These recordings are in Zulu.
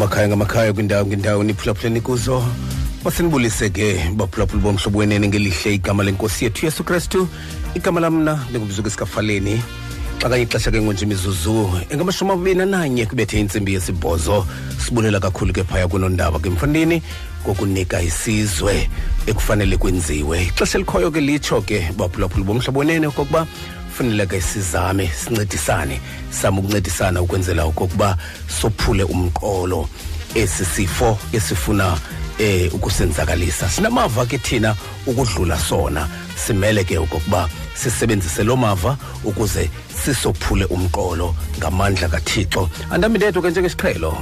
ngamakhaya ngamakhaya kwindawo ngendawo niphulaphuleni kuzo masinibulise ke baphulaphuli bomhlobo wenene ngelihle igama lenkosi yethu yesu kristu. Igama lamna lingumzuku esikafaleni. Xa kanye ixesha ke ngonje imizuzu engamashumi amabini ananye kubethe intsimbi yesibhozo. Sibulela kakhulu ke phaya kunondaba ke mfandini kokunika isizwe ekufanele kwenziwe. Ixesha elikhoyo ke litsho ke baphulaphuli bomhlobo wenene okokuba kufanele ke sizame sincedisane. Same ukuncedisana ukwenzela okokuba sophule umqolo. Esi sifo esifuna eh ukusenzakalisa. Sinamava ke thina ukudlula sona. Simele ke okokuba sisebenzise lo mava ukuze sisophule umqolo ngamandla kaThixo. Andami ndedwa ke njengesiqhelo.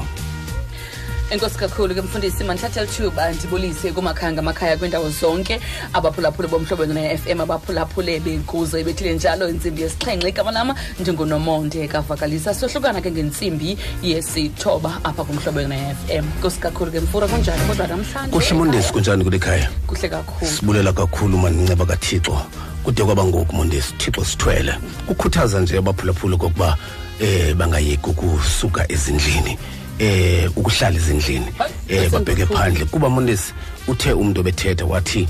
Enkosi kakhulu ke mfundisi mandithathe lithuba ndibulise kumakhaya ngamakhaya kwindawo zonke abaphulaphule bomhlobo ne-fm abaphulaphule bekuzo ibethile njalo intsimbi yesixhenxe. Igama lama ndingunomonde kavakalisa. Sohlukana ke ngentsimbi yesithoba apha kumhlobo ne-fm nkosi kakhulu ke mfura kunjani? Kodwa namhlanje kuhle mondesi kunjani kule khaya? Kuhle kakhulu. Sibulela kakhulu maninceba kathixo. Kude kwaba ngoku mondesi thixo sithwele. Kukhuthaza nje abaphulaphula kokuba eh bangayeki ukusuka ezindlini. Eh ukuhlala ezindlini eh babheke phandle. Kuba mondesi uthe umuntu obethetha wathi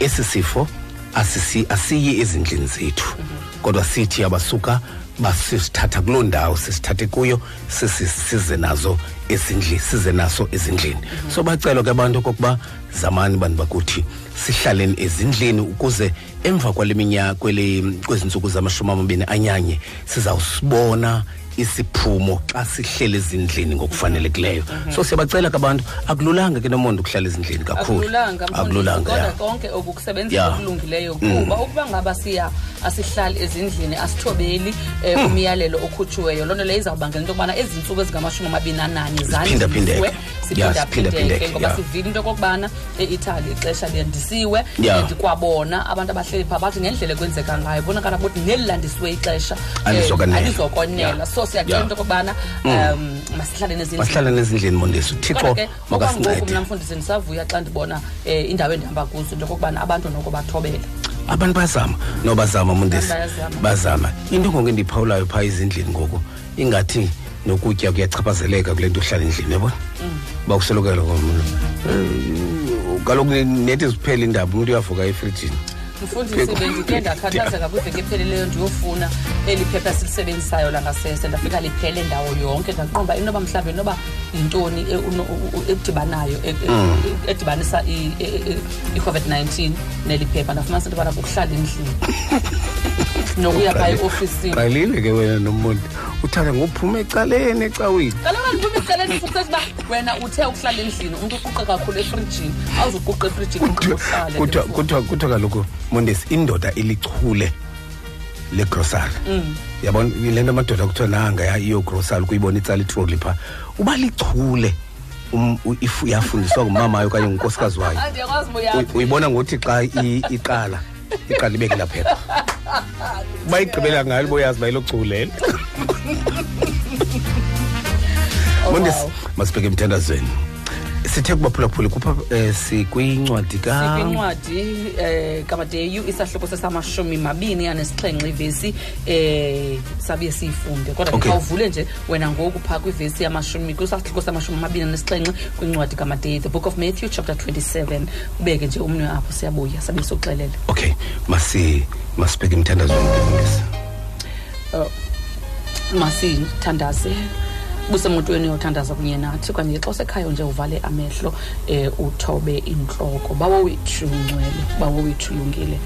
esi sifo asisi asiyi ezindlini zethu. Kodwa sithi abasuka basisithatha kuloo ndawo sisithathe kuyo size nazo ezindlini size naso ezindlini. So bacelwa ke abantu okokuba zamani bantu bakuthi sihlaleni ezindlini ukuze emva kwale minyaka kwezi ntsuku zamashumi amabini anyanye sizawusibona isiphumo xa sihlele ezindlini ngokufanelekileyo. So siyabacela ke abantu akululanga ke nomonde ukuhlala ezindlini kakhulu. Akululanga akululanga kodwa ya. konke okukusebenzisa Ya. okulungileyo kuba ukuba ngaba siya asihlali ezindlini asithobeli um umyalelo okhutshiweyo loo nto leyo izawubangela into yokubana ezi ntsuku ezingamashumi amabini ananye Ziphindaphindeke. Zandisiwe Ya, siphindaphindeke ziphindaphindeke, ngoba ya. sivile into yokokubana eitaly ixesha liyandisiwe Ya. and kwabona abantu abahleli phaa bathi ngendlela ekwenzeka ngayo bonakala ukuthi neli landisiwe ixesha eh, Alizokwanela. alizokonela Ya. so siyacela Ya. into yokokubana um masihlaleni ezindlini masihlaleni ezindlini mondesi kodwa uthixo ke okwangoku mna makasincede mfundisi ndisavuya xa ndibona um indawo endihamba kuzo into yokokubana abantu noko bathobele abantu bayazama no bazama mondesi Bayazama. bazama into ngoku endiyiphawulayo phaa ezindlini ngoku ingathi nokutya kuyachaphazeleka kule nto uhlala endlini yabona bakusolokela komlo kaloku nethi ziphela indaba umntu uyavuka efrijini. Mfundisi bendike ndakhathazeka kwiveki epheleleyo ndiyofuna eli phepha silisebenzisayo langasese ndafika liphele ndawo yonke. Ndaqomba inoba mhlawumbi inoba yintoni e- uno- u- u- edibanayo e- e- edibanisa i- e- e- i-covid-19 neli phepha. Ndafumanisa into yobana kukuhlala endlini nokuya phaa eofisini. qalile ke wena nomonde uthanda ngophume ecaleni ecawini kaloku andiphuma ecaleni fukusethi uba wena uthe ukuhlala endlini umntu uquqa kakhulu efrijini awuzuquqa efrijini uquqa uhlale ke kuthiwa mfo. kuthiwa kuthiwa kaloku mondesi indoda ilichule legrosari yabona le nto amadoda kuthiwa nanga ya iyogrosari kuyibona itsala itroli phaa uba lichule um, u- if- yafundiswa ngumamayo okanye ngunkosikazi wayo Ah, ndiyakwazi uba Uy- uyaphi. uyibona ngothi xa i- iqala iqala ibeke laphepha uba igqibela ngalo boyazi uba ilochulela Oh, mondesi wow. masibheke emthandazweni sithe kubaphulaphula kupha um sikwincwadi ka sikwincwadi um kamadeyu isahluko sesamashumi mabini anesixhenxe ivesi um sabiye siyifunde kodwa Okay. okay. khawuvule nje wena ngoku phaa kwivesi yamashumi kwisahluko samashumi amabini anesixhenxe kwincwadi kamadeyu the book of matthew chapter 27 ubeke nje umnwe apho siyabuya sabe sokuxelela okay masi masibheke emthandazweni ke mondesi masithandaze busemotweni yothandaza kunye nathi kanye xa usekhayo nje uvale amehlo um uthobe intloko. Bawo wethu ungcwele bawo wethu ulungile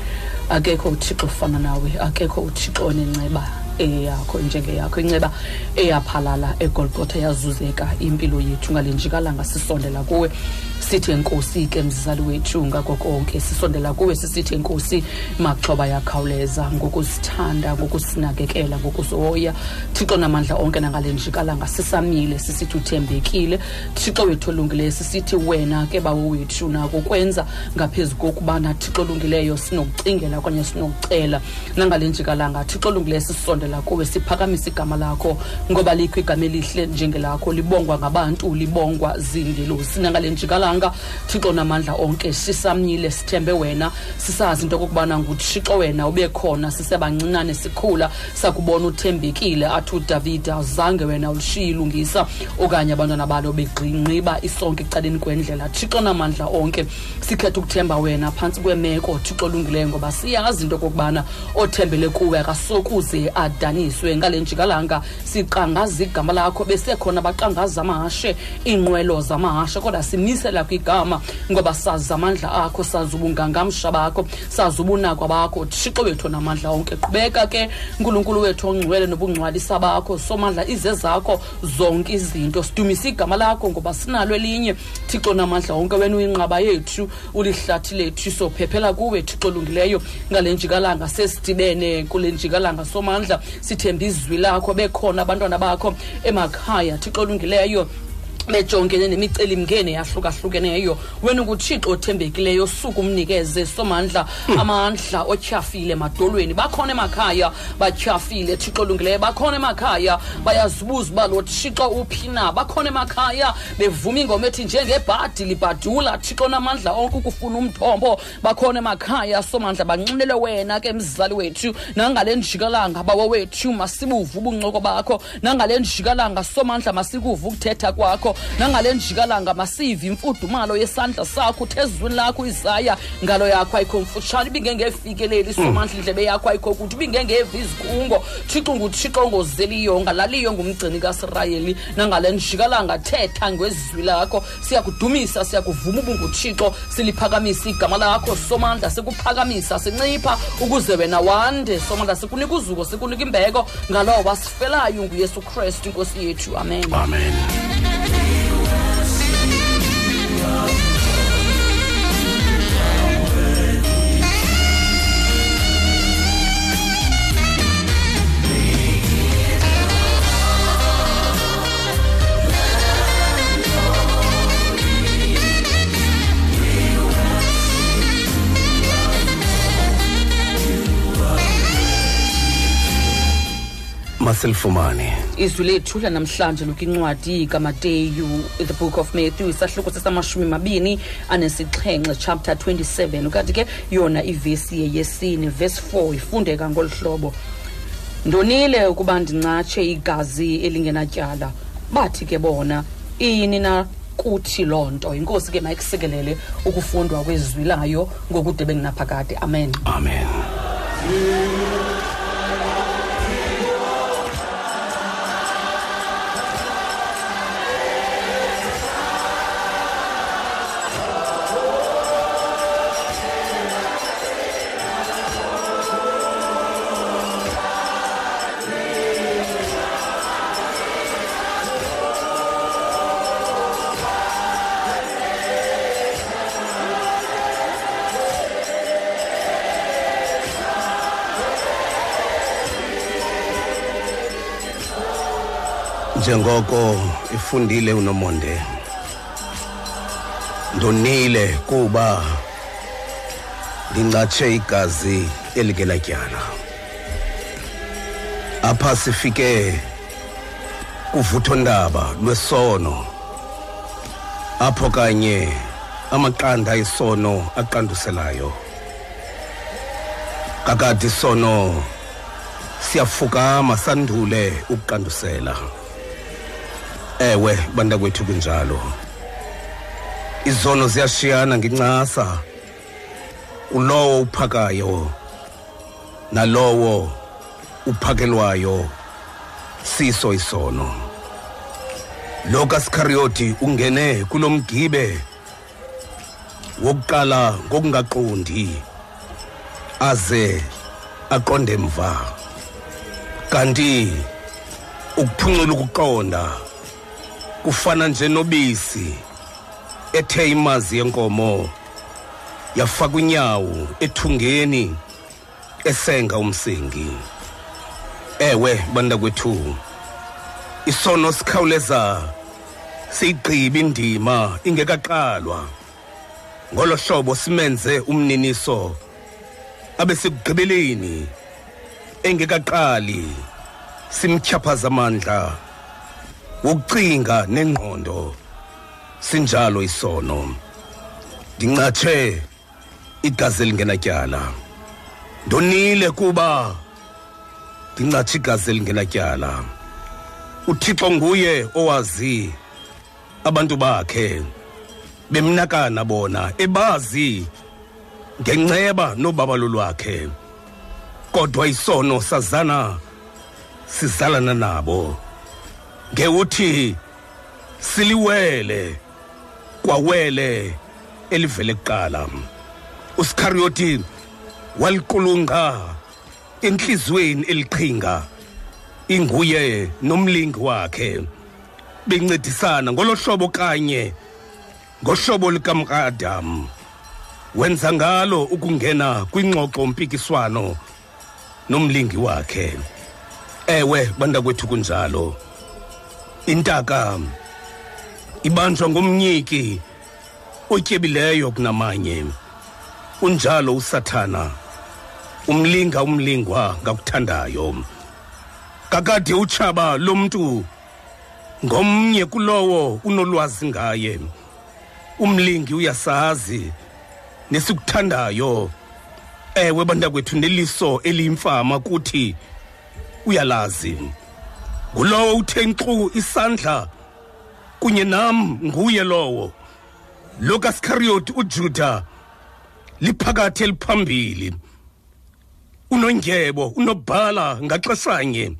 akekho uthixo ofana nawe akekho uthixo onenceba eyakho njengeyakho. Inceba eyaphalala egolgotha yazuzeka impilo yethu ngalenjikalanga sisondela kuwe. Sithi enkosi ke mzali wethu ngako konke sisondela kuwe sisithi enkosi maxhoba yakhawuleza ngokusithanda ngokusinakekela ngokusihoya thixo namandla onke nangale njikalanga sisamile sisithi uthembekile. Thixo wethu olungileyo sisithi wena ke bawo wethu nako ukwenza ngaphezu kokubana thixo olungileyo sinokucingela okanye sinokucela. Nangale njikalanga thixo olungileyo sisondela kuwe siphakamisa igama lakho ngoba likho igama elihle njengelakho libongwa ngabantu libongwa zingelosi nangale njikalanga asingalindelanga thixo namandla onke sisamnyile sithembe wena sisazi into okokubana nguthixo wena ube khona sisebancinane sikhula sakubona uthembekile athi udavide azange wena ulishiye ilungisa okanye abantwana balo begqinqiba isonke ecaleni kwendlela. Thixo namandla onke sikhetha ukuthemba wena phantsi kwemeko thixo olungileyo ngoba siyazi into okokubana othembele kuwe akasokuze adaniswe. Ngale njikalanga siqangaza igama lakho besekhona abaqangaza amahashe iinqwelo zamahashe kodwa simisela kwigama ngoba sazi amandla akho sazi ubungangamsha bakho sazi ubunakwa bakho. Thixo wethu namandla onke qhubeka ke nkulunkulu wethu ongcwele nobungcwalisa bakho. Somandla ize zakho zonke izinto. Sidumise igama lakho ngoba sinalo elinye. Thixo namandla onke wena uyinqaba yethu ulihlathi lethu sophephela kuwe thixo olungileyo. Ngale njikalanga sesidibene kule njikalanga somandla sithemba izwi lakho bekhona abantwana bakho emakhaya. Thixo olungileyo bejongene nemicelimngeni yahlukahlukeneyo wena nguthixo othembekileyo suku umnikeze somandla amandla otyhafile emadolweni. Bakhona emakhaya batyhafile thixo olungileyo bakhona emakhaya. Bayazibuza uba lo thixo uphi na. Bakhona emakhaya bevuma ingoma ethi njengebhadi libhadula thixo namandla onke ukufuna umthombo. Bakhona emakhaya somandla banxinele wena ke mzali wethu. Nangale njikalanga bawo wethu masibuve ubuncoko bakho. Nangale njikalanga somandla masikuve ukuthetha kwakho. Nangale njikalanga masive imfudumalo yesandla sakho uthezulwini lakho izaya ngalo yakho ayikho mfutshane. Ibingengefikeleli somandla indlebe yakho ayikho kuthi ibingengeva izikhungo thixo nguthixo ngozeliyo ngalaliyo ngumgcini kasirayeli. Nangale njikalanga thetha ngezwi lakho. Siyakudumisa siyakuvuma ubunguthixo siliphakamisa igama lakho. Somandla sikuphakamisa sincipha ukuze wena wande. Somandla sikunika uzuko sikunika imbeko. Ngalowo wasifelayo nguyesu kristu inkosi yethu. Amen. Amen. Masilifumane izwi lethu lanamhlanje lokwincwadi kamateyu the book of matthew isahluko sesamashumi mabini anesixhenxe chapter 27 kanti ke yona ivesi yeyesine verse 4 ifundeka ngolu hlobo. Ndonile ukuba ndincatshe igazi elingenatyala. Bathi ke bona iyini na kuthi loo nto? Inkosi ke mayikusikelele ukufundwa kwezwi layo ngokude benginaphakade amen. Amen. Njengoko ifundile unomonde. Ndonile kuba ndincatshe igazi elingenatyala apha sifike kuvuthondaba lwesono. Apho kanye amaqanda esono aqanduselayo. Kakade isono siyafukama sandule ukuqandusela ewe bantakwethu kunjalo. Izono ziyashiyana ngencasa ulowo uphakayo nalowo uphakelwayo siso isono. Lo kasikhariyoti ungene kulo mgibe wokuqala ngokungaqondi aze aqonde mva kanti ukuphuncula ukuqonda kufana nje nobisi ethe imazi yenkomo yafaka unyawo ethungeni esenga umsingi. Ewe bantakwethu isono sikhawuleza siyigqiba indima ingekaqalwa. Ngolo hlobo simenze umniniso abe sekugqibeleni engekaqali simtyhaphaza amandla. Wokucinga nengqondo. Sinjalo isono. Ndincatshe igazi elingenatyala. Ndonile kuba ndincatshe igazi elingenatyala. Uthixo nguye owazi abantu bakhe. Bemnakana bona ebazi ngenceba nobabalo lwakhe kodwa isono sazana sizalana nabo. Ngeuthi siliwele kwawele elivele kuqala. Usikariyoti waliqulunqa enhliziyweni eliqhinga inguye nomlingi wakhe. Bencedisana ngolohlobo kanye ngohlobo likamkadam wenza ngalo ukungena kwingxoxo mpikiswano nomlingi wakhe. Ewe bantakwethu kunjalo. Intaka ibanjwa ngomnyiki otyebileyo kunamanye. Unjalo usathana umlinga umlingwa ngakuthandayo. Kakade utshaba lomntu ngomnye kulowo unolwazi ngaye. Umlingi uyasazi nesikuthandayo ewe bantakwethu neliso eliyimfama kuthi uyalazi. Ngulowo uthe nkxu isandla kunye nam nguye lowo. Lo kasikhariyoti ujuda liphakathi eliphambili. Unondyebo unobhala ngaxeshanye.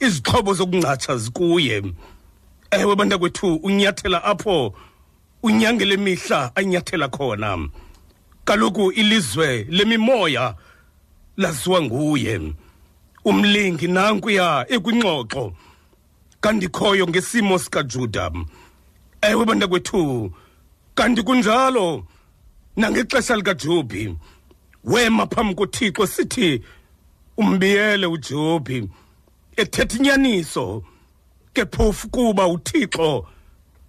Izixhobo zokuncatsha zikuye. Ewe bantakwethu unyathela apho unyangele mihla anyathela khona. Kaloku ilizwe lemimoya laziwa nguye. Umlingi nankuya ekwingxoxo kandikhoyo ngesimo sikajuda. Ewe bantakwethu kanti kunjalo. Nangexesha likaJobi wema phambi koThixo sithi umbiyele uJobi ethetha inyaniso ke phofu kuba uThixo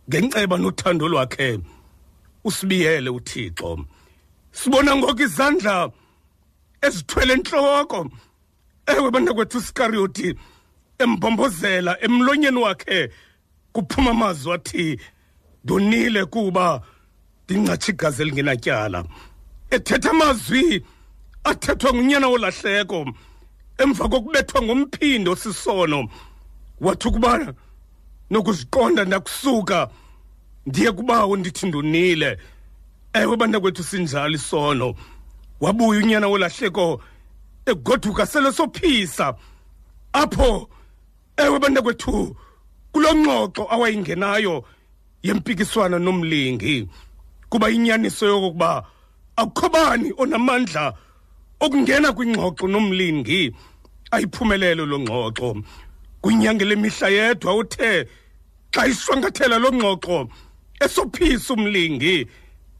ngenceba nothando lwakhe usibiyele uThixo. Sibona ngoku izandla ezithwele enhloko. Ewe bantakwethu usikariyoti embhombozela emlonyeni wakhe kuphuma amazwi athi ndonile kuba ndincatshe igazi elingenatyala. Ethetha amazwi athethwa ngunyana wolahleko emva kokubethwa ngomphindo sisono wathi ukuba nokuziqonda ndakusuka ndiye kubawo ndithi ndonile. Ewe bantakwethu sinjalo isono. Wabuya unyana wolahleko egoduka sele sophisa. Apho ewe bantakwethu kulo ngxoxo awayingenayo yempikiswano nomlingi. Kuba inyaniso yokokuba akukho bani onamandla okungena kwingxoxo nomlingi ayiphumelelo lo ngxoxo. Kwinyange lemihla yedwa uthe xa ishwangathela lo ngxoxo esophisa umlingi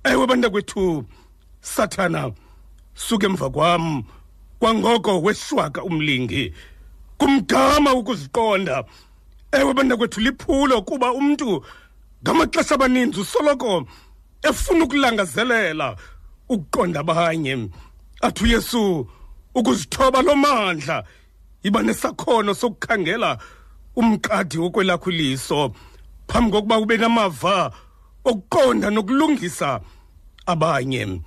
ewe bantakwethu sathana suke emva kwam. Kwangoko weshwaka umlingi kumgama ukuziqonda. Ewe bantakwethu liphulo kuba umntu ngamaxesha amaninzi usoloko efuna ukulangazelela ukuqonda abanye. Athi uyesu ukuzithoba lo mandla iba nesakhono sokukhangela umqadi wokwelakho iliso. Phambi kokuba ube namava okuqonda nokulungisa abanye.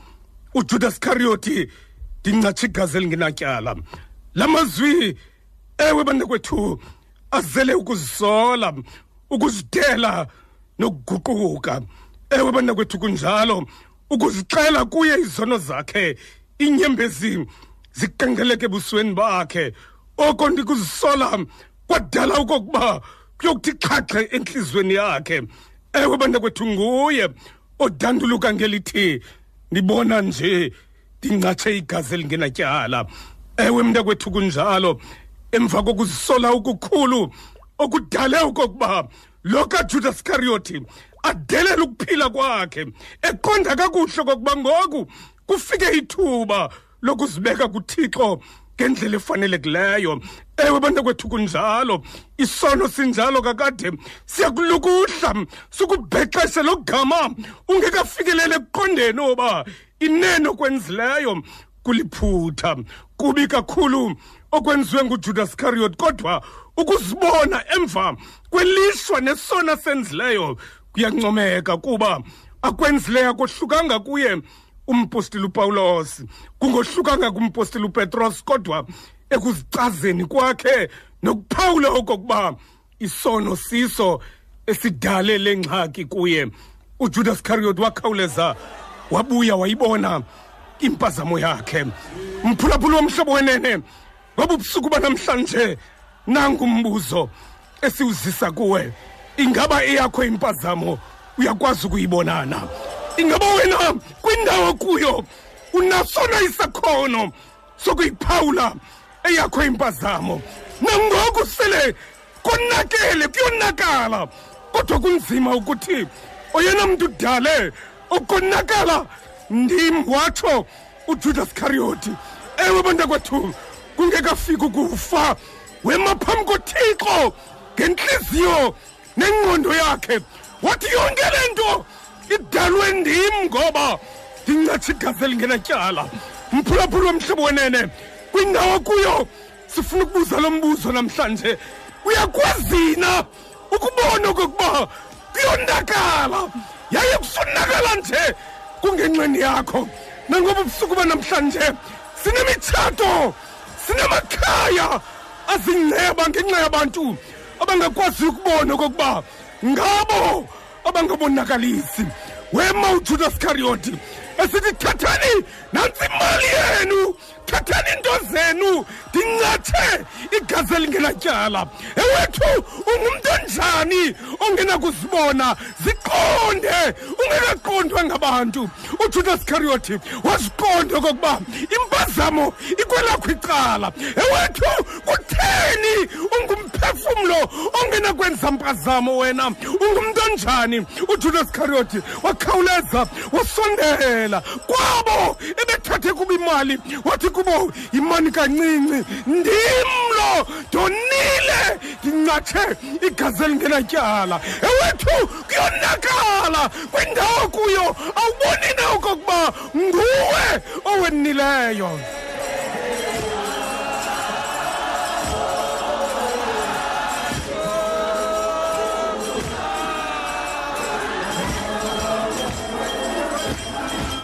Ujudas kariyoti ndincatshe igazi elingenatyala la mazwi ewe bantakwethu azele ukuzisola ukuzidela nokuguquka. Ewe bantakwethu kunjalo ukuzixela kuye izono zakhe inyembezi ziqengeleke ebusweni bakhe. Oko ndikuzisola kwadala okokuba kuyokuthi xhaxhe entliziyweni yakhe. Ewe bantakwethu nguye odanduluka ngelithi ndibona nje ndincatshe igazi elingenatyala. Ewe mntakwethu kunjalo. Emva kokuzisola okukhulu okudale okokuba lo kajudas kariyoti adelela ukuphila kwakhe eqonda kakuhle kokuba ngoku kufike ithuba lokuzibeka kuthixo ngendlela efanelekileyo. Ewe bantakwethu kunjalo. Isono sinjalo kakade siyakulukuhla sikubhexeshe lo gama ungekafikeleli ekuqondeni oba inene okwenzileyo kuliphutha. Kubi kakhulu okwenziwe ngujudas kariyot kodwa ukuzibona emva kwelishwa nesona senzileyo kuyancomeka kuba akwenzileyo akohlukanga kuye umpostile upawulos kungohlukanga kumpostile upetros kodwa ekuzicazeni kwakhe nokuphawula okokuba isono siso esidale le ngxaki kuye. Ujudas carriot wakhawuleza wabuya wayibona impazamo yakhe. Mphulaphula womhlobo wenene ngoba ubusuku banamhlanje nangumbuzo esiwuzisa kuwe ingaba eyakho impazamo? Uyakwazi ukuyibonana. Ingaba wena kwindawo kuyo unasona isakhono sokuyiphawula eyakho impazamo? Nangoku sele konakele kuyonakala. Kodwa kunzima ukuthi oyena mntu dale ukonakala ndim watsho ujudas cariyoti ewe bantakwethu kungekafiki ukufa. Wema phambi kothixo ngentliziyo nengqondo yakhe. Wathi yonke le nto idalwe ndim ngoba ndincatsha igazi elingenatyala. Mphulaphula womhlobo wenene kwindawo kuyo sifuna ukubuza lo mbuzo namhlanje. Uyakwazi na ukubona okokuba kuyondakala? Yaye kusonakala nje kungenxeni yakho. Nangoba ubusuku banamhlanje sinemitshato sinamakhaya azingceba ngenxa yabantu abangakwazi ukubona okokuba ngabo abangabonakalisi. Wema ujudas cariyoti esithi thathani nantsi imali yenu. Thathani into zenu ndincatshe igazi elingenatyala ewethu ungumntu onjani ongenakuzibona ziqonde? Ungekaqondwa ngabantu. Ujudas cariyoti waziqonda okokuba impazamo ikwelakho icala. Ewethu kutheni ungumphefumlo ongenakwenza mpazamo wena? Ungumntu onjani? Ujudas cariyoti wakhawuleza wasondela. Kwabo ebethathe kuba imali wathi kubo yimani kancinci. Ndimlo ndonile ndincatshe igazi elingenatyala. Ewethu kuyonakala kwindawo kuyo awuboni na okokuba nguwe owenileyo.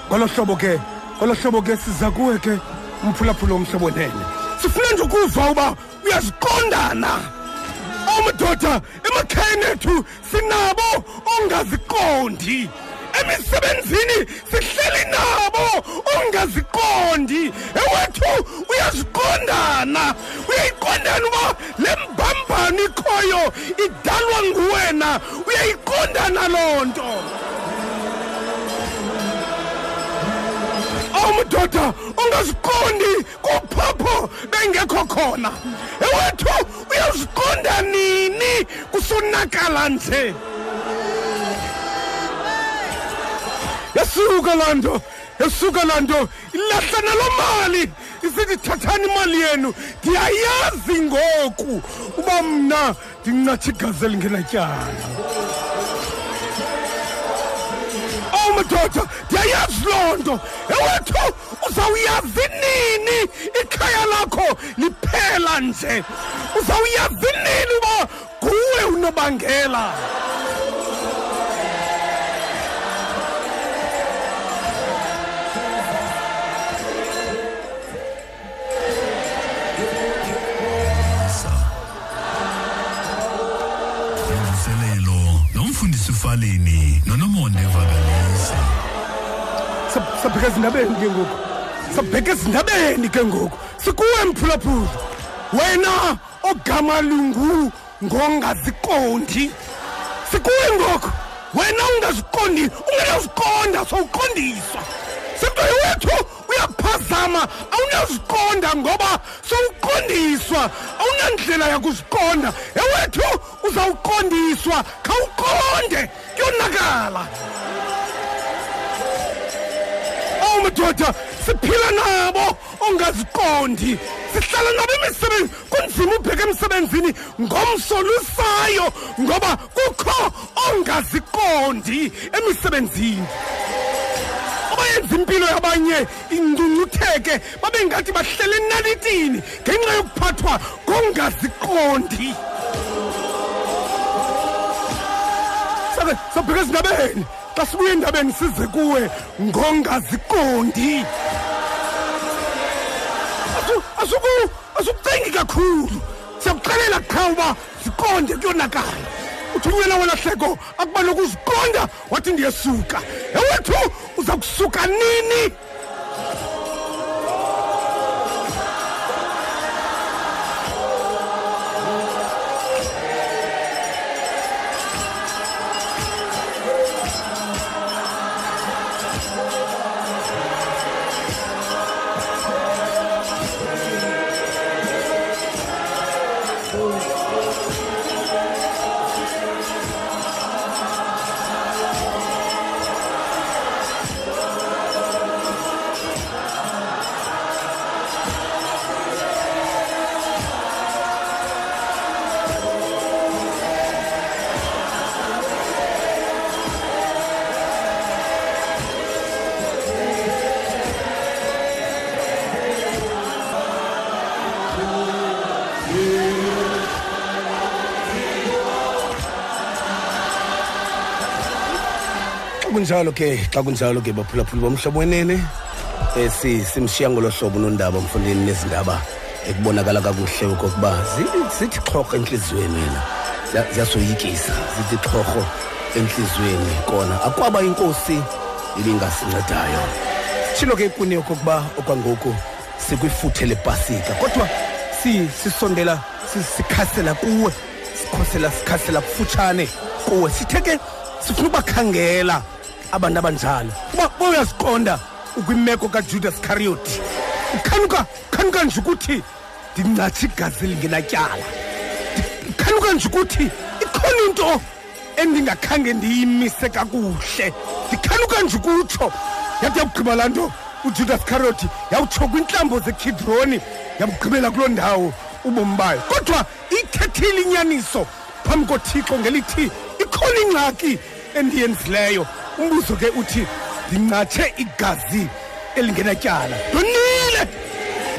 Ngolo hlobo ke ngolo hlobo ke siza kuwe ke. Umphulaphula womhlobo nene sifuna nje ukuva uba uyaziqondana. Amadoda emakhayeni ethu sinabo ongaziqondi. Emisebenzini sihleli nabo ongaziqondi. Ewethu uyaziqondana. Uyayiqondana uba le mbambano ikhoyo idalwa nguwena. Uyayiqondana loo nto awumadoda ungaziqondi kuphapho bengekho khona. Ewethu uyaziqonda nini? Kusonakala nje. Yasuka laa nto yasuka laa nto ilahla naloo mali. Isithi thathani imali yenu. Ndiyayazi ngoku uba mna ndincatsha igazi elingenatyala madoda ndiyayazi loo nto. Ewethu uzawuyazi nini ikhaya lakho liphela nje. Uzawuyazi nini uba nguwe unobangela. Imvuselelo nomfundisi Faleni nonomonde vakalise. Sab- sabheka ezindabeni ke ngoku. Sabheka ezindabeni ke ngoku. Sikuwe mphulaphula wena ogama lungu ngongaziqondi. Sikuwe ngoku. Wena ungaziqondi ungenaziqonda sowuqondiswa. Sekuthiwa wethu uyaphazama awunaziqonda ngoba sowuqondiswa. Awunandlela yakuziqonda. Ewethu uzawuqondiswa khawuqonde. Kuyonakala. Madoda siphila nabo ongaziqondi. Sihlala nabo imisebenzi kunzima ubheka emsebenzini ngomsolusayo ngoba kukho ongaziqondi emisebenzini. Abayenza impilo yabanye ingcungcutheke babe ngathi bahlele enalitini ngenxa yokuphathwa kongaziqondi. Sabheka ezindabeni xa sibuye endabeni size kuwe ngongaziqondi Asu- asuku asukucingi kakhulu. Siyakuxelela qha uba ziqonde kuyonakala. Uthunyelwa wena hleko akuba nokuziqonda wathi ndiyesuka. Ewethu uza kusuka nini? Kunjalo ke xa kunjalo ke baphulaphuli bomhlobo wenene um si simshiya ngolo hlobo unondaba mfundini nezindaba ekubonakala kakuhle okokuba zi- zithi xhorho entliziyweni wena Ziya- ziyasoyikisa zithi xhorho entliziyweni kona. Akwaba inkosi ibingasincedayo. Sitshilo ke kuni okokuba okwangoku sikwifuthe lepasika kodwa si- sisondela si- sikhasela kuwe sikhosela sikhasela kufutshane kuwe. Sithe ke sifuna ubakhangela. Abantu abanjalo. Uba boyaziqonda ukwimeko kajudas iscarioty ukhanuka ukhanuka nje ukuthi ndincatsha igazi elingenatyala ikhanuka nje ukuthi ikhona into endingakhange ndiyimise kakuhle. Ndikhanuka nje ukutsho yathi yakugqiba laa nto ujudas iscarioty yawutsho kwiintlambo zekidroni yabugqibela kuloo ndawo ubomi bayo. Kodwa ithethile inyaniso phambi kothixo ngelithi ikhona ingxaki endiyenzileyo. Umbuzo ke uthi ndincatshe igazi elingenatyala ndonile!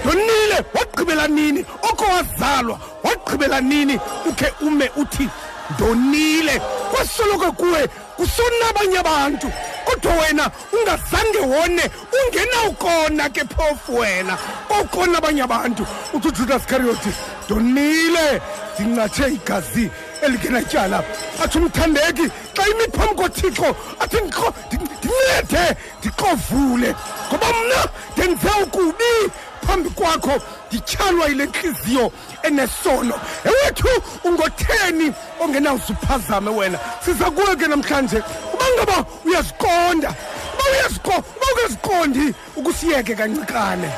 Ndonile! Wagqibela nini? Oko wazalwa wagqibela nini? Ukhe ume uthi ndonile! Kwasoloko kuwe kusonabanye abantu. Kodwa wena ungazange wone ungenawukona ke phofu wena. Okona abanye abantu. Uthi ujudas iscarioty ndonile! Ndincatshe igazi elingenatyala. Athi umthandeki xa imi phambi kothixo athi "Ndixo- ndi- ndincede ndixovule ngoba mna ndenze ukubi phambi kwakho ndityhalwa yile ntliziyo enesono. Ewethu ungotheni ongenawuzuphazame wena. Siza kuwe ke namhlanje. Uba ngaba uyaziqonda uba uyaziqo uba ungaziqondi ukusiyeke kancikane.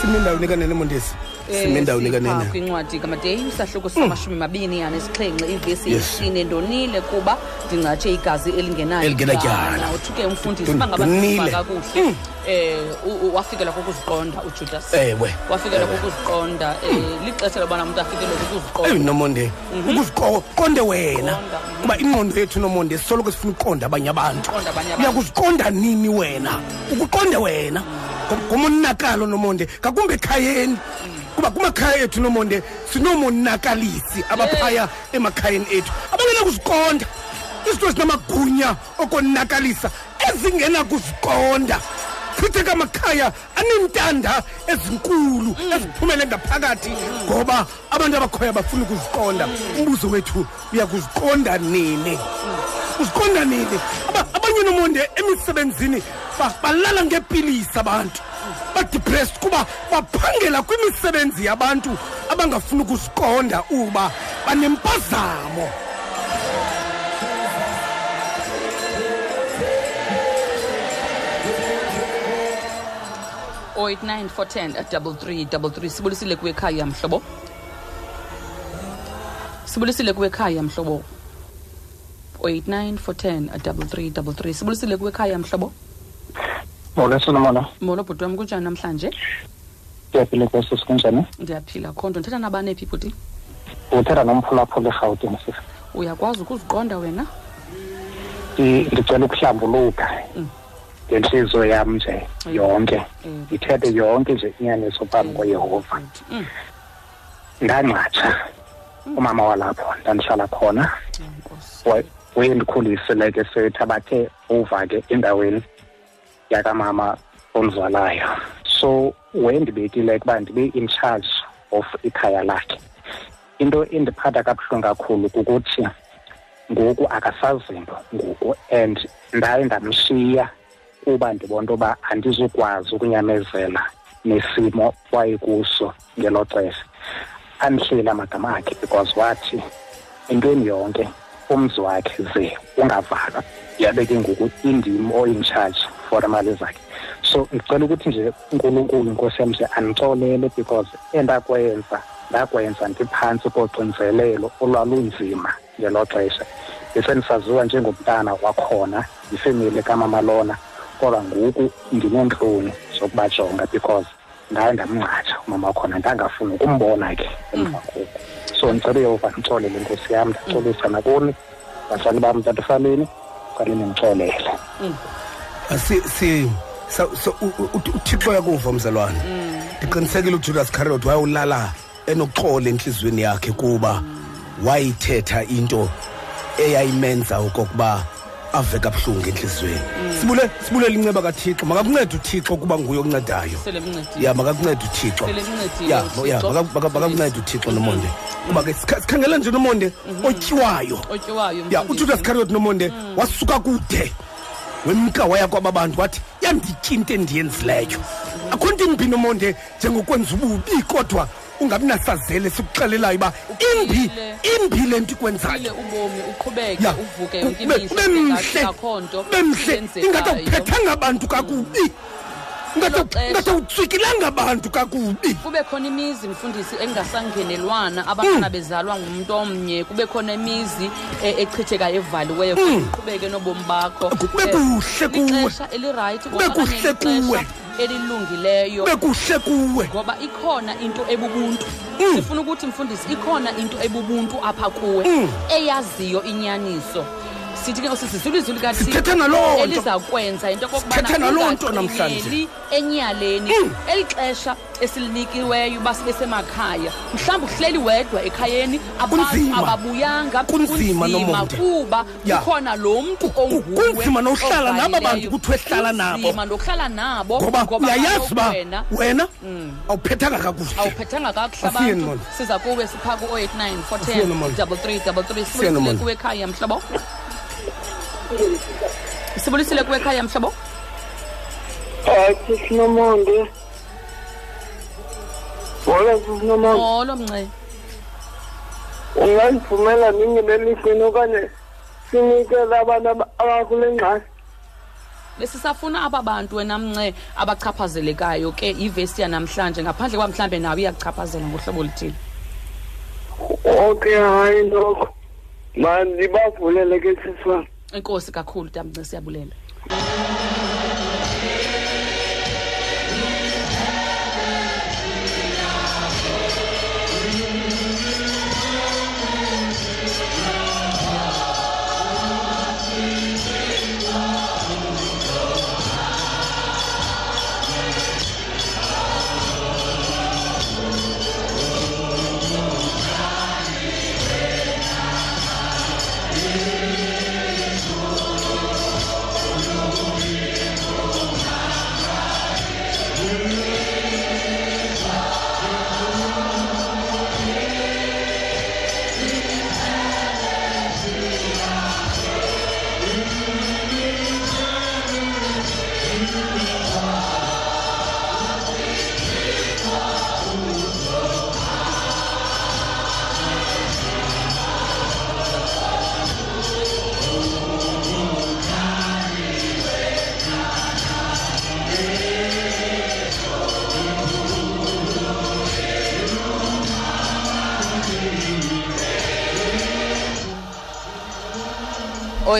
Sime endaweni kanene mondesi sime endaweni sipha kanene kwincwadi kamadeyi isahluko samashumi mabini anesixhenxe ivesi Yes. yesine ndonile kuba ndingatshe igazi elingenayo Elingenatyala. tyala. uthi ke umfundisi Don- uba ngaba donile. siva kakuhle um wafikela kokuziqonda ujudas Ewe. wafikela kokuziqonda um lixesha lobana umntu afikele kokuziqonda nomonde ukuziqonde wena. Mhm. kuba ingqondo yethu nomonde sisoloko sifuna uqonda abanye abantu. Uyakuziqonda nini wena? Ukuqonde wena. Ngomonakalo nomonde ngakumbi ekhayeni. Kuba kumakhaya ethu nomonde sinomonakalisi abaphaya emakhayeni ethu. Abangenakuziqonda izinto ezinamagunya okonakalisa ezingenakuziqonda chithe kamakhaya aneentanda ezinkulu eziphumele ngaphakathi ngoba abantu abakhoyo bafuna ukuziqonda. Umbuzo wethu uyakuziqonda nini? Uziqonda nini? Aba- abanye nomonde emisebenzini ba- balala ngepilisi abantu. Badepressed kuba baphangela kwimisebenzi yabantu abangafuni ukuziqonda uba banempazamo. 089 410 double three double three. Sibulisile kuwe ekhaya mhlobo. Sibulisile kuwe ekhaya mhlobo. 089 410 double three double three. Sibulisile kuwe ekhaya mhlobo. Molo Solomon. molo bhuti wam kunjani namhlanje? Ndiyaphila kwesisi kunjani ndiyaphila kho nto ndithetha nabane phi bhuti uthetha nomphulaphula erhawutini sisi uyakwazi ukuziqonda wena? Ndi- ndicela ukuhlambuluka ngentliziyo yam nje yonke. Mm. ndithethe yonke nje inyaniso phambi Mm. ndangatsha umama walapho ndandihlala khona. Nkosi. wa- wayendikhulisile ke sethi abathe over ke endaweni yakamama omzalayo so wayendibekile ukuba ndibe in charge of ikhaya lakhe. Into endiphatha kabuhlungu kakhulu kukuthi ngoku akasazinto ngoku and ndaye ndamshiya kuba ndibona into yoba andizukwazi ukunyamezela nesimo wayekuso ngelo xesha. Andihleli amagama akhe because wathi entweni yonke umzi wakhe ze ungavalwa yabe ke ngoku indim oin charge for imali zakhe. So ndicela ukuthi nje unkulunkulu inkosi yam nje andixolele because endakwenza ndakwenza ndiphantsi koxinzelelo olwalunzima ngelo xesha. Ndisendisaziwa njengomntana wakhona yifemeli kamama lona. Kodwa ngoku ndineentloni zokubajonga because ndaye ndamnqatsha umama wakhona ndangafuni ukumbona ke emva koku so ndicela uyova ndixolele nkosi yam ndaxolisa nakuni bazali bam tatufaleni qale nindixolele si si so uthixo yakuva mzalwane ndiqinisekile ujudas carrot wayewulala enoxolo entliziyweni yakhe kuba wayithetha into eyayimenza okokuba ave kabuhlungu entliziyweni sibule sibulela inceba kathixo. Makakuncede uthixo kuba nguye oncedayo sele mncedile ya makakuncede uthixo. Sele kuncedile ya uThixo. ya maka- maka- makakuncede uthixo nomonde. Kuba ke sikha- sikhangela nje nomonde otyiwayo. Otyiwayo ya mfundisi. ujudas carrot nomonde wasuka kude wemka waya kwaba bantu wathi yanditya into endiyenzileyo akho nto imbi nomonde njengokwenza ububi kodwa ungabi nasazele sikuxelelayo uba imbi Uphile. imbi le nto Uphile ikwenzayo ubomi uqhubeke ya uvuke yonke ube imihla ube ingathi mhle akho nto ube mhle. eyenzekayo. ingathi awuphethanga abantu kakubi. Ngelo xesha- ingathi awutswikilanga abantu kakubi. kube khona imizi mfundisi engasangenelwana. Abantwana bezalwa ngumntu omnye. Kube khona imizi eh, echithekayo evaliweyo. Uqhubeke nobomi bakho. Kube Eh, kuhle kuwe. lixesha elirayithi Kube okanye kuhle lixesha kuwe. Elilungileyo. Kube kuhle kuwe. Ngoba ikhona into ebubuntu. Sifuna ukuthi mfundisi ikhona into ebubuntu apha kuwe. Eyaziyo inyaniso. Sithi ke sisizulu izwi Sithetha naloo nto. eliza kwenza into Sithetha naloo nto namhlanje. enyaleni eli xesha esilinikiweyo uba sibe semakhaya. Mhlawumbi uhleli wedwa ekhayeni abantu ababuyanga Kunzima, kuba kukhona lo mntu onguwe kunzima nohlala nabo abantu bantu kuthiwe hlala nabo. Nokuhlala nabo ngoba uyayazi uba wena wena awuphethanga kakuhle. Awuphethanga kakuhle abantu. siza kuwe sipha ku-089 Asiye Nomonde. 410 double three double three. Asiye sibulisile Nomonde. kuwe ekhaya mhlobo sibulisile kuwe ekhaya mhlobo hayi sisinomonde. Wala sisinomonde. Molo mnce. Ungandivumela ndingene emehlweni okanye sinikele abantu aba- abakule ngxaki? Besisafuna aba bantu wena mnce abachaphazelekayo ke ivesi yanamhlanje. Ngaphandle kwa mhlawumbe nawe iyakuchaphazela ngohlobo oluthile. Okay hayi noko mandibavulele ke siswam inkosi kakhulu tamnce siyabulela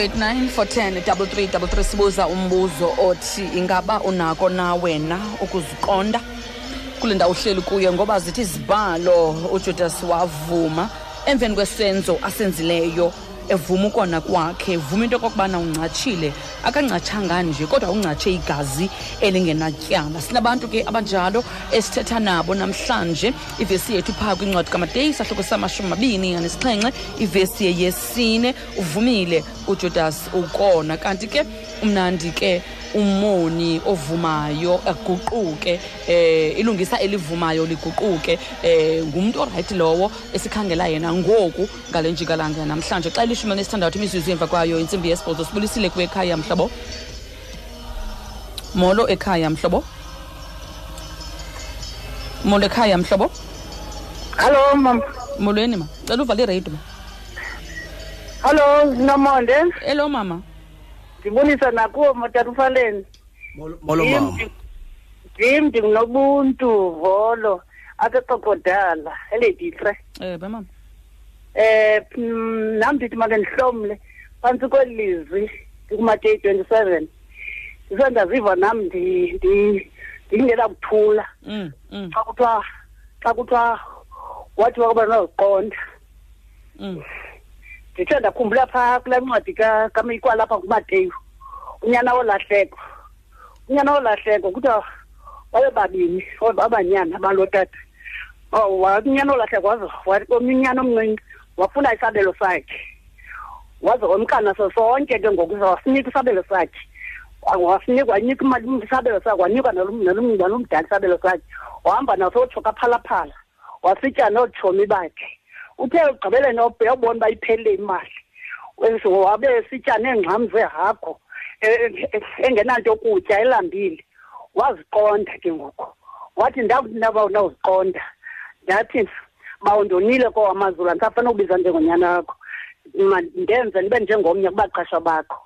o89 410 double three double three. Sibuza umbuzo othi ingaba unako na wena ukuziqonda? Kule ndawo uhleli kuyo ngoba zithi izibhalo ujudas wavuma. Emveni kwesenzo asenzileyo evuma ukona kwakhe evuma into okokubana uncatshile akancatshangani nje kodwa uncatshe igazi elingenatyala. Sinabantu ke abanjalo esithetha nabo namhlanje. Ivesi yethu phaa kwincwadi kamateyi sahloko samashumi mabini anesixhenxe ivesi yesine. Uvumile ujudas ukona. Kanti ke umnandi ke umoni ovumayo aguquke eh ilungisa elivumayo liguquke eh ngumuntu oright lowo esikhangela yena ngoku ngale njikalanga namhlanje. Xa ilishumi nesithandathu imizuzu emva kwayo intsimbi yesibhozo. Sibulisile kuwe ekhaya mhlobo. Molo ekhaya mhlobo. Molo ekhaya mhlobo. Hallo mam. Molweni ma. Cela uvale ireyido ma. Hallo nomonde elo mama. Ndibulisa nakuwo matatufaleni molo mama. ndim ndinobuntu volo apha eqoqodala eleditre eh mama eh mm, nam ndithi make ndihlomle phantsi kweli lizwi ndikumateyi twenty seven ndisendaziva nam ndi- ndi- ndingena kuthula mm mm. Xa kuthiwa xa kuthiwa wathiwa kuba noziqonda. Mm. Ndithe ndakhumbula phaa kulaa ncwadi ka- kamikwalapha kumateyu unyana wolahleko. Unyana wolahleko kuthiwa babe babini babe abanyana balotata Oh, wa- unyana wolahleko waze wa- omnye unyana omncinci. Wafuna isabelo sakhe. Waze wamkana so sonke ke ngoku wasinika isabelo sakhe. Wa- wasinika wanika imali isabelo sakhe wanika nalo- nalo- nalomdala isabelo sakhe. Wahamba nasotshoka phalaphala wasitya nootshomi bakhe. Uthe ugqibeleni uyawubona uba iphelile imali. Wenze- wabe sitya neengxam zehagu e- e- engenanto kutya elambile. Waziqonda ke ngoku. Wathi ndakunaba unawuziqonda ndathi bawundonile kowamazulu andisafana ubiza njengonyana wakho. Ma- ndenze ndibe njengomnye kubaqasha bakho.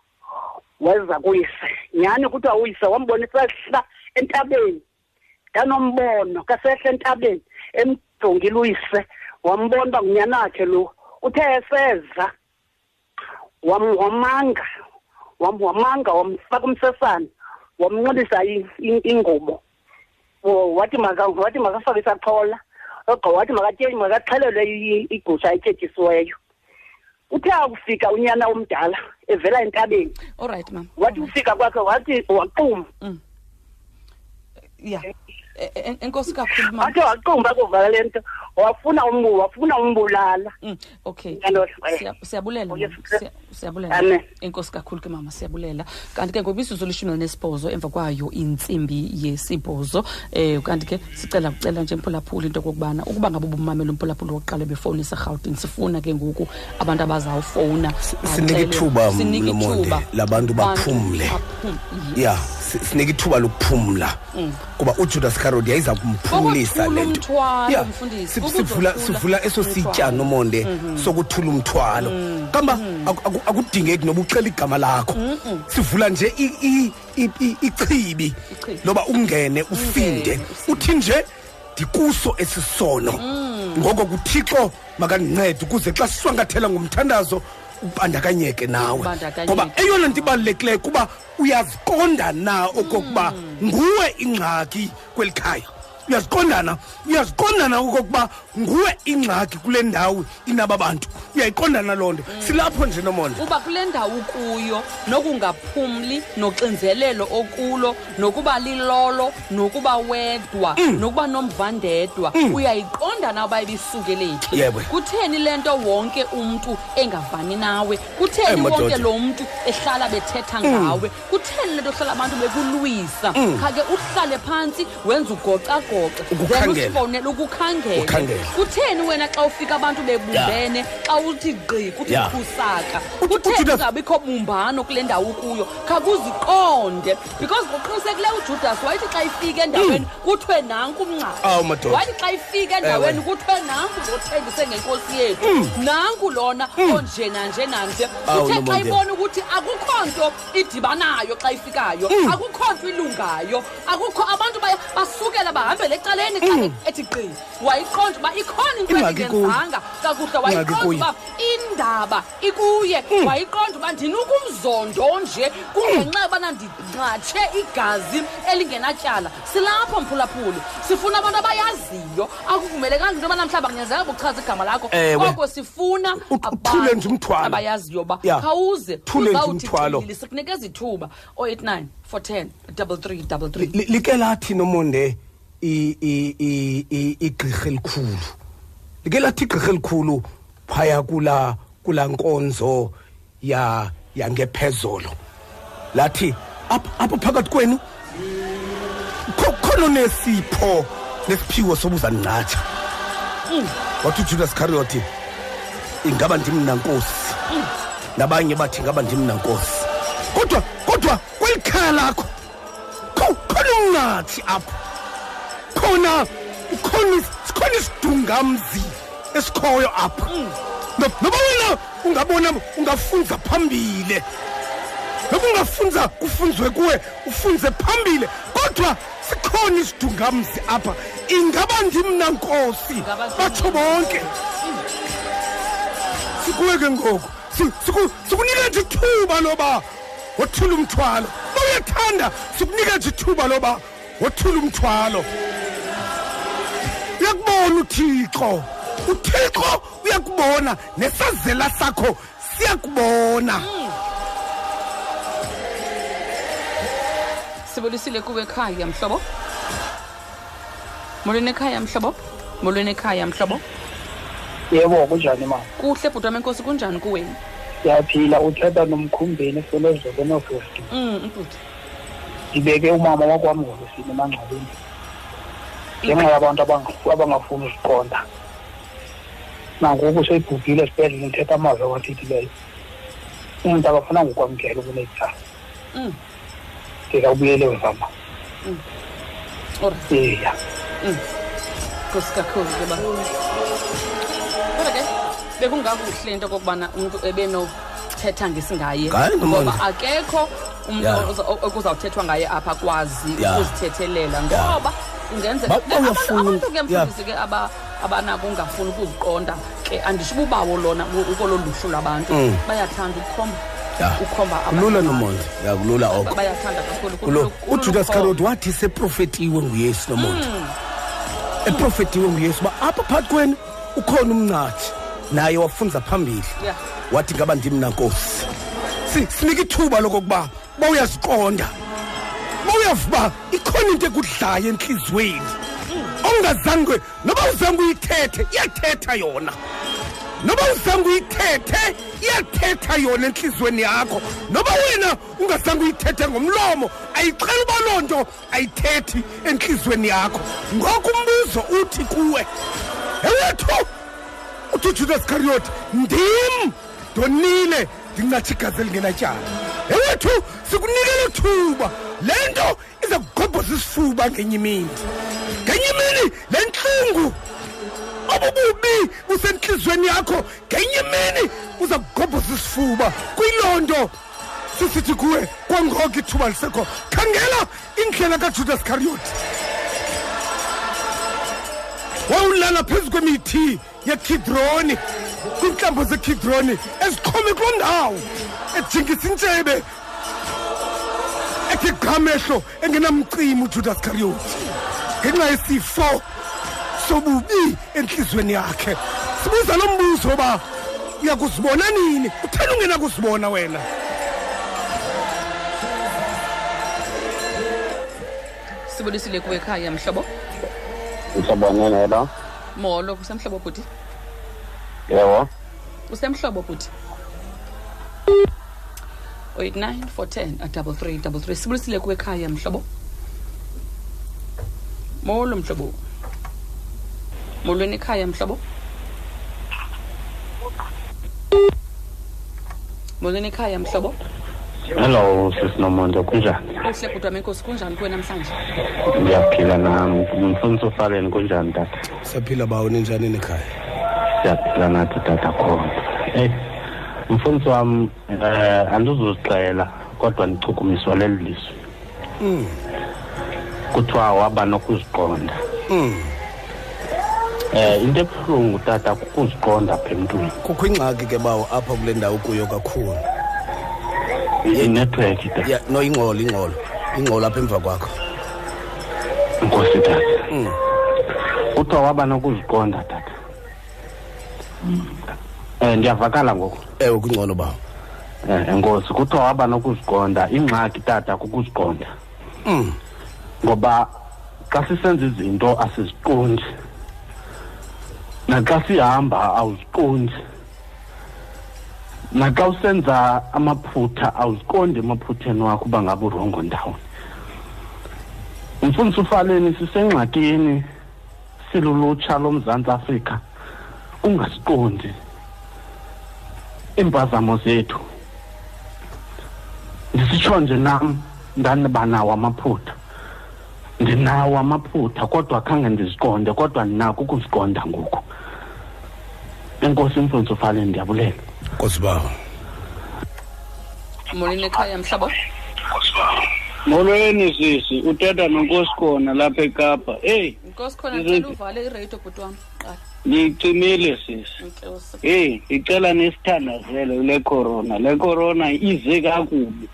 Weza kuyise. Nyhani kuthiwa uyise? Wambonisa esihla entabeni? Ndanombono kasehla entabeni. Emjongile uyise. Wambona uba ngunyana wakhe lo. Uthe eseza. Wam- wamanga. Wam- wamanga wamfaka umsesane. Wamnxibisa i- i- ingubo. Wo- wathi maka wathi makafake isaqhola ogqa wathi makaxhelelwe igusha etyetyisiweyo uthe akufika unyana omdala evela entabeni. All right mama wathi ufika kwakhe wathi waquma. Ya Eh, eh, enkosi kakhulu mama wathi waqumba kuva le nto wafuna umbu wafuna umbulala. Mm, okay. Siyabulela Oh, yes, mama. sir. Siya- siyabulela Amen. enkosi kakhulu ke mama siyabulela kanti ke ngokwimizuzu lishumi elinesibhozo emva kwayo intsimbi yesibhozo um kanti ke sicela kucela nje mphulaphula into okokubana ukuba ngabe ubumamela umphulaphula wokuqala befowunisa erhawutini sifuna ke ngoku abantu abazawufowuna sinike baxele- ithuba, sinike Mlomonde, ithuba labantu Abantu baphumle. baphum- ya si- sinike ithuba lokuphumla kuba ujudas carod yayiza kumphumlisa Ukuthula le nto umthwalo, Ya, mfundisi, si- ukuzothula sivula sivula eso sitya umthwalo. Mhm. nomonde sokuthula umthwalo kamba aku- aku- akudingeki noba ucela igama lakho. Sivula nje i- i- i- i- ichibi. Ichibi. loba ungene ufinde. Uthi nje ndikuso esisono. Ngoko kuthixo makandincede ukuze xa sishwankathela ngomthandazo ubandakanyeke nawe. Ubandakanyeke. ngoba eyona nto ibalulekileyo kuba uyaziqonda na okokuba nguwe ingxaki kweli khaya. Uyaziqondana uyaziqondana okokuba nguwe ingxaki kule ndawo inaba bantu. Uyayiqondana loo nto. Silapho nje nomonde uba kule ndawo ukuyo nokungaphumli noxinzelelo okulo nokuba lilolo nokuba wedwa Mm. nokuba nomvandedwa uyayiqonda na uba ibisukele phi Yebo. kutheni le nto wonke umntu engavani nawe? Kutheni Eh, madoda. Mm. wonke lo mntu ehlala bethetha ngawe? Kutheni le nto hlala abantu bekulwisa? Khake uhlale phantsi wenze ugocagoce then Ukukhangela. usifowunele ukukhangele Ukukhangela. kutheni wena xa ufika abantu bebumbene xa uthi gqi kuthi Ya. khusaka Uthi- kutheni uJudas- kungabikho bumbano kule ndawo ukuyo? Khakuziqonde because ngoqinisekileyo ujudas wayithi xa ifika endaweni kuthiwe nanku umncaci Awu, madoda. wayithi xa ifika endaweni kuthiwe nanku lothembise ngenkosi yethu. Nanku lona onje nanje nanje. Awu, kuthe xa Nomonde. ibona ukuthi akukho nto idibanayo xa ifikayo akukho nto ilungayo akukho abantu baya- basukela bahambe ivele ecaleni xa ethi qi wayiqonda uba ikhona into Mm. Ingxaki kuyo. endingenzanga kakuhle Ingxaki wayiqonda kuyo. uba indaba ikuye Mm. wayiqonda uba ndinukumzondo nje kungenxa yobana ndinqatshe igazi elingenatyala silapho mphulaphuli sifuna abantu abayaziyo akuvumelekanga into yobana mhlawumbi kunyanzeleka buchaza igama lakho Ewe. koko sifuna Ut- uthule nje abantu umthwalo. abayaziyo uba Ya. khawuze Thule nje uzawuthi umthwalo. chilili, sikunikeza ithuba 089 410 double double three Li- like lathi nomonde i- i- i- i- igqirha elikhulu. Like lathi igqirha elikhulu phaya kula kula nkonzo ya yangephezolo lathi apha apha phakathi kwenu kho- khona nesipho nesiphiwo sobuza nqatsha wathi ujudas carioty ingaba ndimna nkosi nabanye bathi ingaba ndimna nkosi kodwa kodwa kweli khaya lakho kho- khona umnqathi apha khona khona sikhona isidungamzi esikhoyo apha. No- noba wena ungabona ungafunza phambile noba ungafunza kufunzwe kuwe ufunze phambile kodwa sikhona isidungamzi apha. Ingaba ndimna nkosi? Batsho bonke. Sikuwe ke ngoku. Si- siku- sikunika nje ithuba loba wothula umthwalo. Uba uyathanda sikunika nje ithuba loba wothula umthwalo. Uyakubona uthixo. Uthixo uyakubona nesazela sakho siyakubona. Sibulisile kuwe ekhaya mhlobo? Molweni ekhaya mhlobo? Molweni ekhaya mhlobo? Yebo kunjani mama kuhle bhuti wam enkosi kunjani kuwena? Siyaphila uthetha nomkhumbeni esolezolo nofosti um bhuti ndibeke umama wakwam ngolosini emangcwabeni. Ngenxa yabantu abanga- abangafuni usiqonda nangoku seyibhubhile esibhedlele ndithetha amazwi awathethileyo umntu akafunanga ukwamkela ukunetsala Mm. ndingabuyele mvama ora. Eya. Nkosi kakhulu ke ba. Kodwa ke bekungakuhle into okokubana umntu ebenothetha ngesingaye. Hayi, Nomonde. ngoba akekho umntu Ya. oza- o- okuzawuthethwa ngaye apha akwazi Ya. ukuzithethelela. Ngoba kungenzeka Ba- Eh, abantu- bayafuna. abantu ke Ya. mfundisi ke aba- abanako ungafuni ukuziqonda ke andisho ububawo lona u- ukolo luhlu lwabantu bayathanda ukukhomba Ya. ukhomba kulula abantu. nomonde ya kulula oko bayathanda kakhulu kulo kulula- kulula ujudas ukukhomba. carot wathi seprofetiwe nguyesu nomonde eprofetiwe nguyesu uba apha phakathi kwenu ukhona umnqathi naye wafunza phambili Yeah. wathi ngaba ndimna nkosi Si- sinika ithuba lokokuba uba uyaziqonda uba uyavuba ikhona into ekudlayo entliziyweni ongazange noba uzange uyithethe iyathetha yona. Noba uzange uyithethe iyathetha yona entliziyweni yakho. Noba wena ungazange uyithethe ngomlomo ayixela uba loo nto ayithethi entliziyweni yakho. Ngoko umbuzo uthi kuwe ewethu uthi ujudas cariyoti ndim ndonile ndincatsha igazi elingenatyala. Ewethu sikunikele thuba le nto iza kugobhoza isifuba ngenye imini ngenye imini le ntlungu obububi busentliziyweni yakho ngenye imini uza kugobhoza isifuba. Kuyiloo nto sisithi kuwe kwangoko ithuba lisekho. Khangela indlela kajudas cariyoti wawulala phezu kwemithi yekidroni kwiintlambo zekidroni ezixhome kuloo ndawo ejingisa intshebe ethi gqamehlo engenamcimi ujudas cariyoti ngenxa yesifo sobubi entliziyweni yakhe. Sibuza lo mbuzo uba uyakuzibona nini? Utheni ungena kuzibona wena. Sibulisile kuwe ekhaya mhlobo? Mhlobonene lo molo kusemhlobo bhuti? Yebo. Usemhlobo bhuti? 089 410 a double three double three. Sibulisile kuwe ekhaya mhlobo? Molo mhlobo. Molweni ekhaya mhlobo? Molweni ekhaya mhlobo? Hello sisinomonde kunjani? Uhle bhuti wam enkosi kunjani kuwe namhlanje? Ndiyaphila nam mfundisi ufaleni kunjani tata? Siyaphila bawo ninjani nekhaya siyaphila nathi tata khona. Eyi. Mfundisi wam um andizuzixela kodwa ndichukumiswa leli lizwi kuthiwa waba nokuziqonda. Mm. eh into ebuhlungu tata kukuziqonda apha emntwini. Kukho ingxaki ke bawo apha kule ndawo kuyo kakhulu. Inetwork tata. Ya no ingxolo ingxolo. Ingxolo apha emva kwakho. Inkosi tata. Mm. kuthiwa waba nokuziqonda tata. Um ndiyavakala ngoku. Ewe kungcono bawo. Um enkosi kuthiwa waba nokuziqonda ingxaki tata kukuziqonda. Mm. ngoba xa sisenza izinto asiziqondi naxa sihamba awuziqondi naxa usenza amaphutha awuziqondi emaphutheni wakho uba ngabe urongo ndawoni. Mfundisi ufaleni sisengxakini silulutsha lomzantsi afrika ungasiqondi. Iimpazamo zethu. Ndisitsho nje nam ndanibanawo amaphutha? Ndinawo amaphutha kodwa khange ndiziqonde kodwa ndinako ukuziqonda ngoku enkosi mfundisi ufaleni ndiyabulela. Nkosi bawo. Molweni ekhaya mhlabo molweni sisi. Uthetha nonkosi khona lapha ekapa. Eyi nkosi khona Ndizo- ndicela uvale iradio bhuti wam qala. Ndiyicimile sisi inkosi heyi ndicela nisithandazele le corona. Le corona ize kakubi.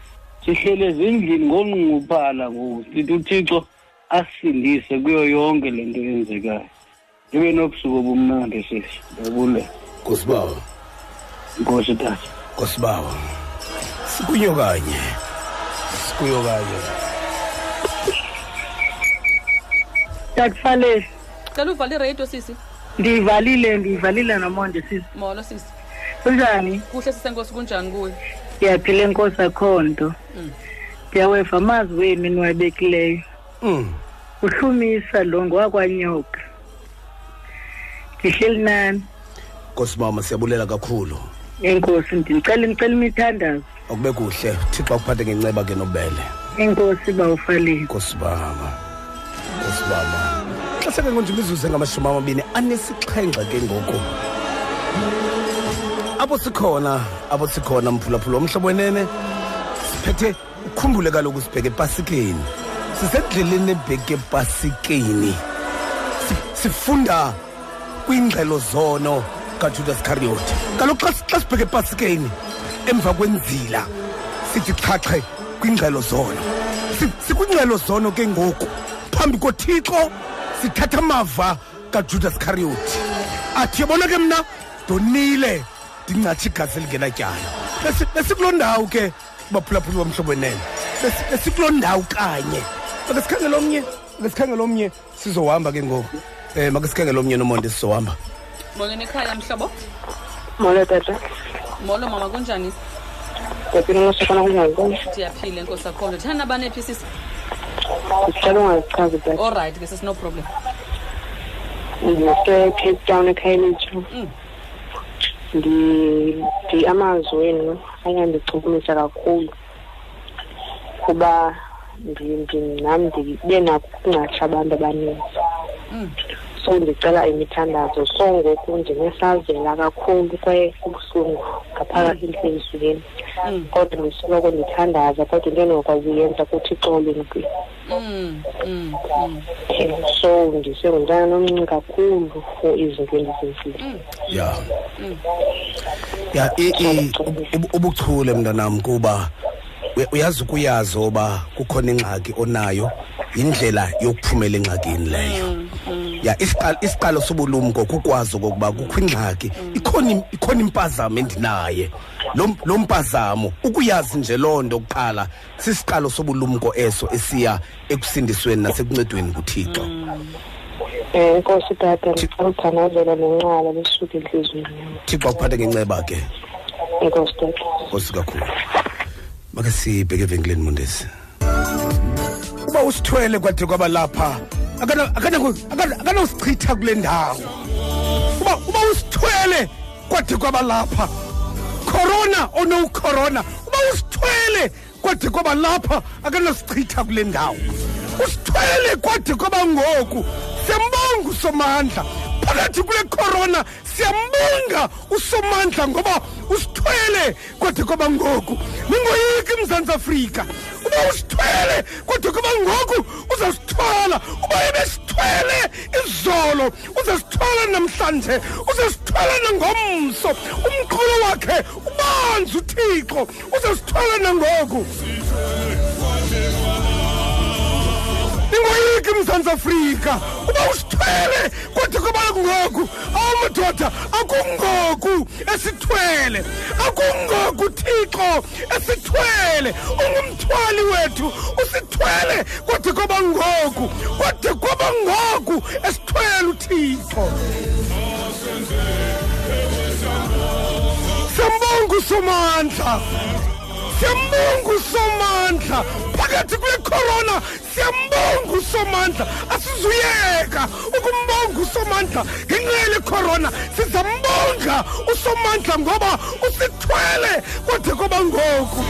Sihlele ezindlini ngonqunguphala ngoku. Sithi uthixo asindise kuyo yonke le nto yenzekayo ibe nobusuku obumnandi sisi ndiyabulela nkosi bawo nkosi tata. Nkosi bawo sikuyo kanye. Sikuyo kanye. Takufale cela uvale iradio sisi. Ndiyivalile ndiyivalile nomonde sisi molo sisi kunjani? Kuhle sisenkosi kunjani kuwe? Ndiyaphila enkosi akho nto. Ndiyaweva amazwi wenu niwabekileyo Mm. uhlumisa lo ngowakwanyoka ndihleli nani? Nkosi mama siyabulela kakhulu. Enkosi ndicela ndicela imithandazo. Akube kuhle. Thixo akuphathe ngenceba ke nobele. Enkosi bawufaleni nkosi baba. Nkosi baba. Xa seke ngonje imizuzu engamashumi amabini anesixhenxe ke ngoku. Apho sikhona apho sikhona mphulaphula womhlobo wenene. Siphethe ukhumbule kaloku sibheke epasikeni. Sisendleleni ebheke epasikeni. Si- sifunda kwingxelo zono kajudas iscariote kaloku xa si- xa sibheke epasikeni emva kwenzila sithi xhaxhe kwingxelo zono. Si- sikwingxelo zono ke ngoku phambi kothixo. Sithatha amava kajudas iscariote athi yabona ke mna ndonile. Ndincatsha igazi elingenatyala Besi- besikuloo ndawo ke baphulaphuli bomhlobo wenene Besi- besikuloo ndawo kanye. Make sikhangele omnye make sikhangele omnye sizohamba ke ngoku. Um make sikhangele omnye nomonde sizohamba. Molweni ekhaya mhlobo. Molo tata. Molo mama kunjani? Ndiyaphila nosokana kunjani? Kona ndiyaphila enkosi akho nto thina nabanephi sisi ndicela ungazichazi tata allright ke sisi no problem. Ndinase-cape town ekhayelitsho Mm. Ndi- ndi amazwi wenu ayandichukumisa kakhulu. Kuba ndi- ndi- nam ndibe nakho ukungatsha abantu abaninzi. Mm. So ndicela imithandazo. So ngoku ndinesazela kakhulu kwaye kubuhlungu ngaphakathi entliziyweni Mm. kodwa ndisoloko ndithandaza kodwa into endingakwazi uyenza kuthixo olumkile Mm, mm, mm. Eh, so ndisengumntana nomncinci kakhulu for izinto endizenzile. Ya. Ya i- i- ubu- ubuchule mntanam kuba uya- uyazi ukuyazi oba kukhona ingxaki onayo yindlela yokuphumela engxakini leyo. Ya isiqalo sobulumko kukwazi okokuba kukho ingxaki ikhona im- ikhona impazamo endinaye. Lo mpazamo ukuyazi nje loo nto kuqala sisiqalo sobulumko eso esiya ekusindisweni nasekuncedweni nguthixo. Um enkosi tata ndicela uthanazela nenxala lisuke entliziyweni thixo akuphathe ngenceba ke. Enkosi tata. Nkosi kakhulu. Make sibheke evenkileni mondesi uba usithwele kwade kwaba lapha akana- akana- akana- akanosichitha kule ndawo. Uba uba usithwele kwade kwaba lapha corona onowucorona uba usithwele kwade kwaba lapha akanosichitha kule ndawo. Usithwele kwade kwaba ngoku siyambonga usomandla phakathi kule corona siyambonga usomandla ngoba usithwele kwade kwaba ngoku. Ningoyiki mzantsi afrika. Uba usithwele kodwa kuba ngoku uzasithwala uba ebesithwele izolo uzasithwala namhlanje uzasithwala nangomso. Umqolo wakhe ubanzi uthixo uzasithwala nangoku. Ingoyiki mzantsi afrika. Uba usithwele kodwa kuba ngoku awamadoda akungoku esithwele. Akungoku thixo esithwele. Ungumthwali wethu usithwele kodwa kuba ngoku kodwa kuba ngoku esithwele uthixo. Siyambonga usomandla. Siyambonga usomandla. Phakathi kule corona siyambonga usomandla. Asizuyeka ukumbonga usomandla. Ngenxa yale corona sizambonga usomandla ngoba usithwele kodwa koba ngoku.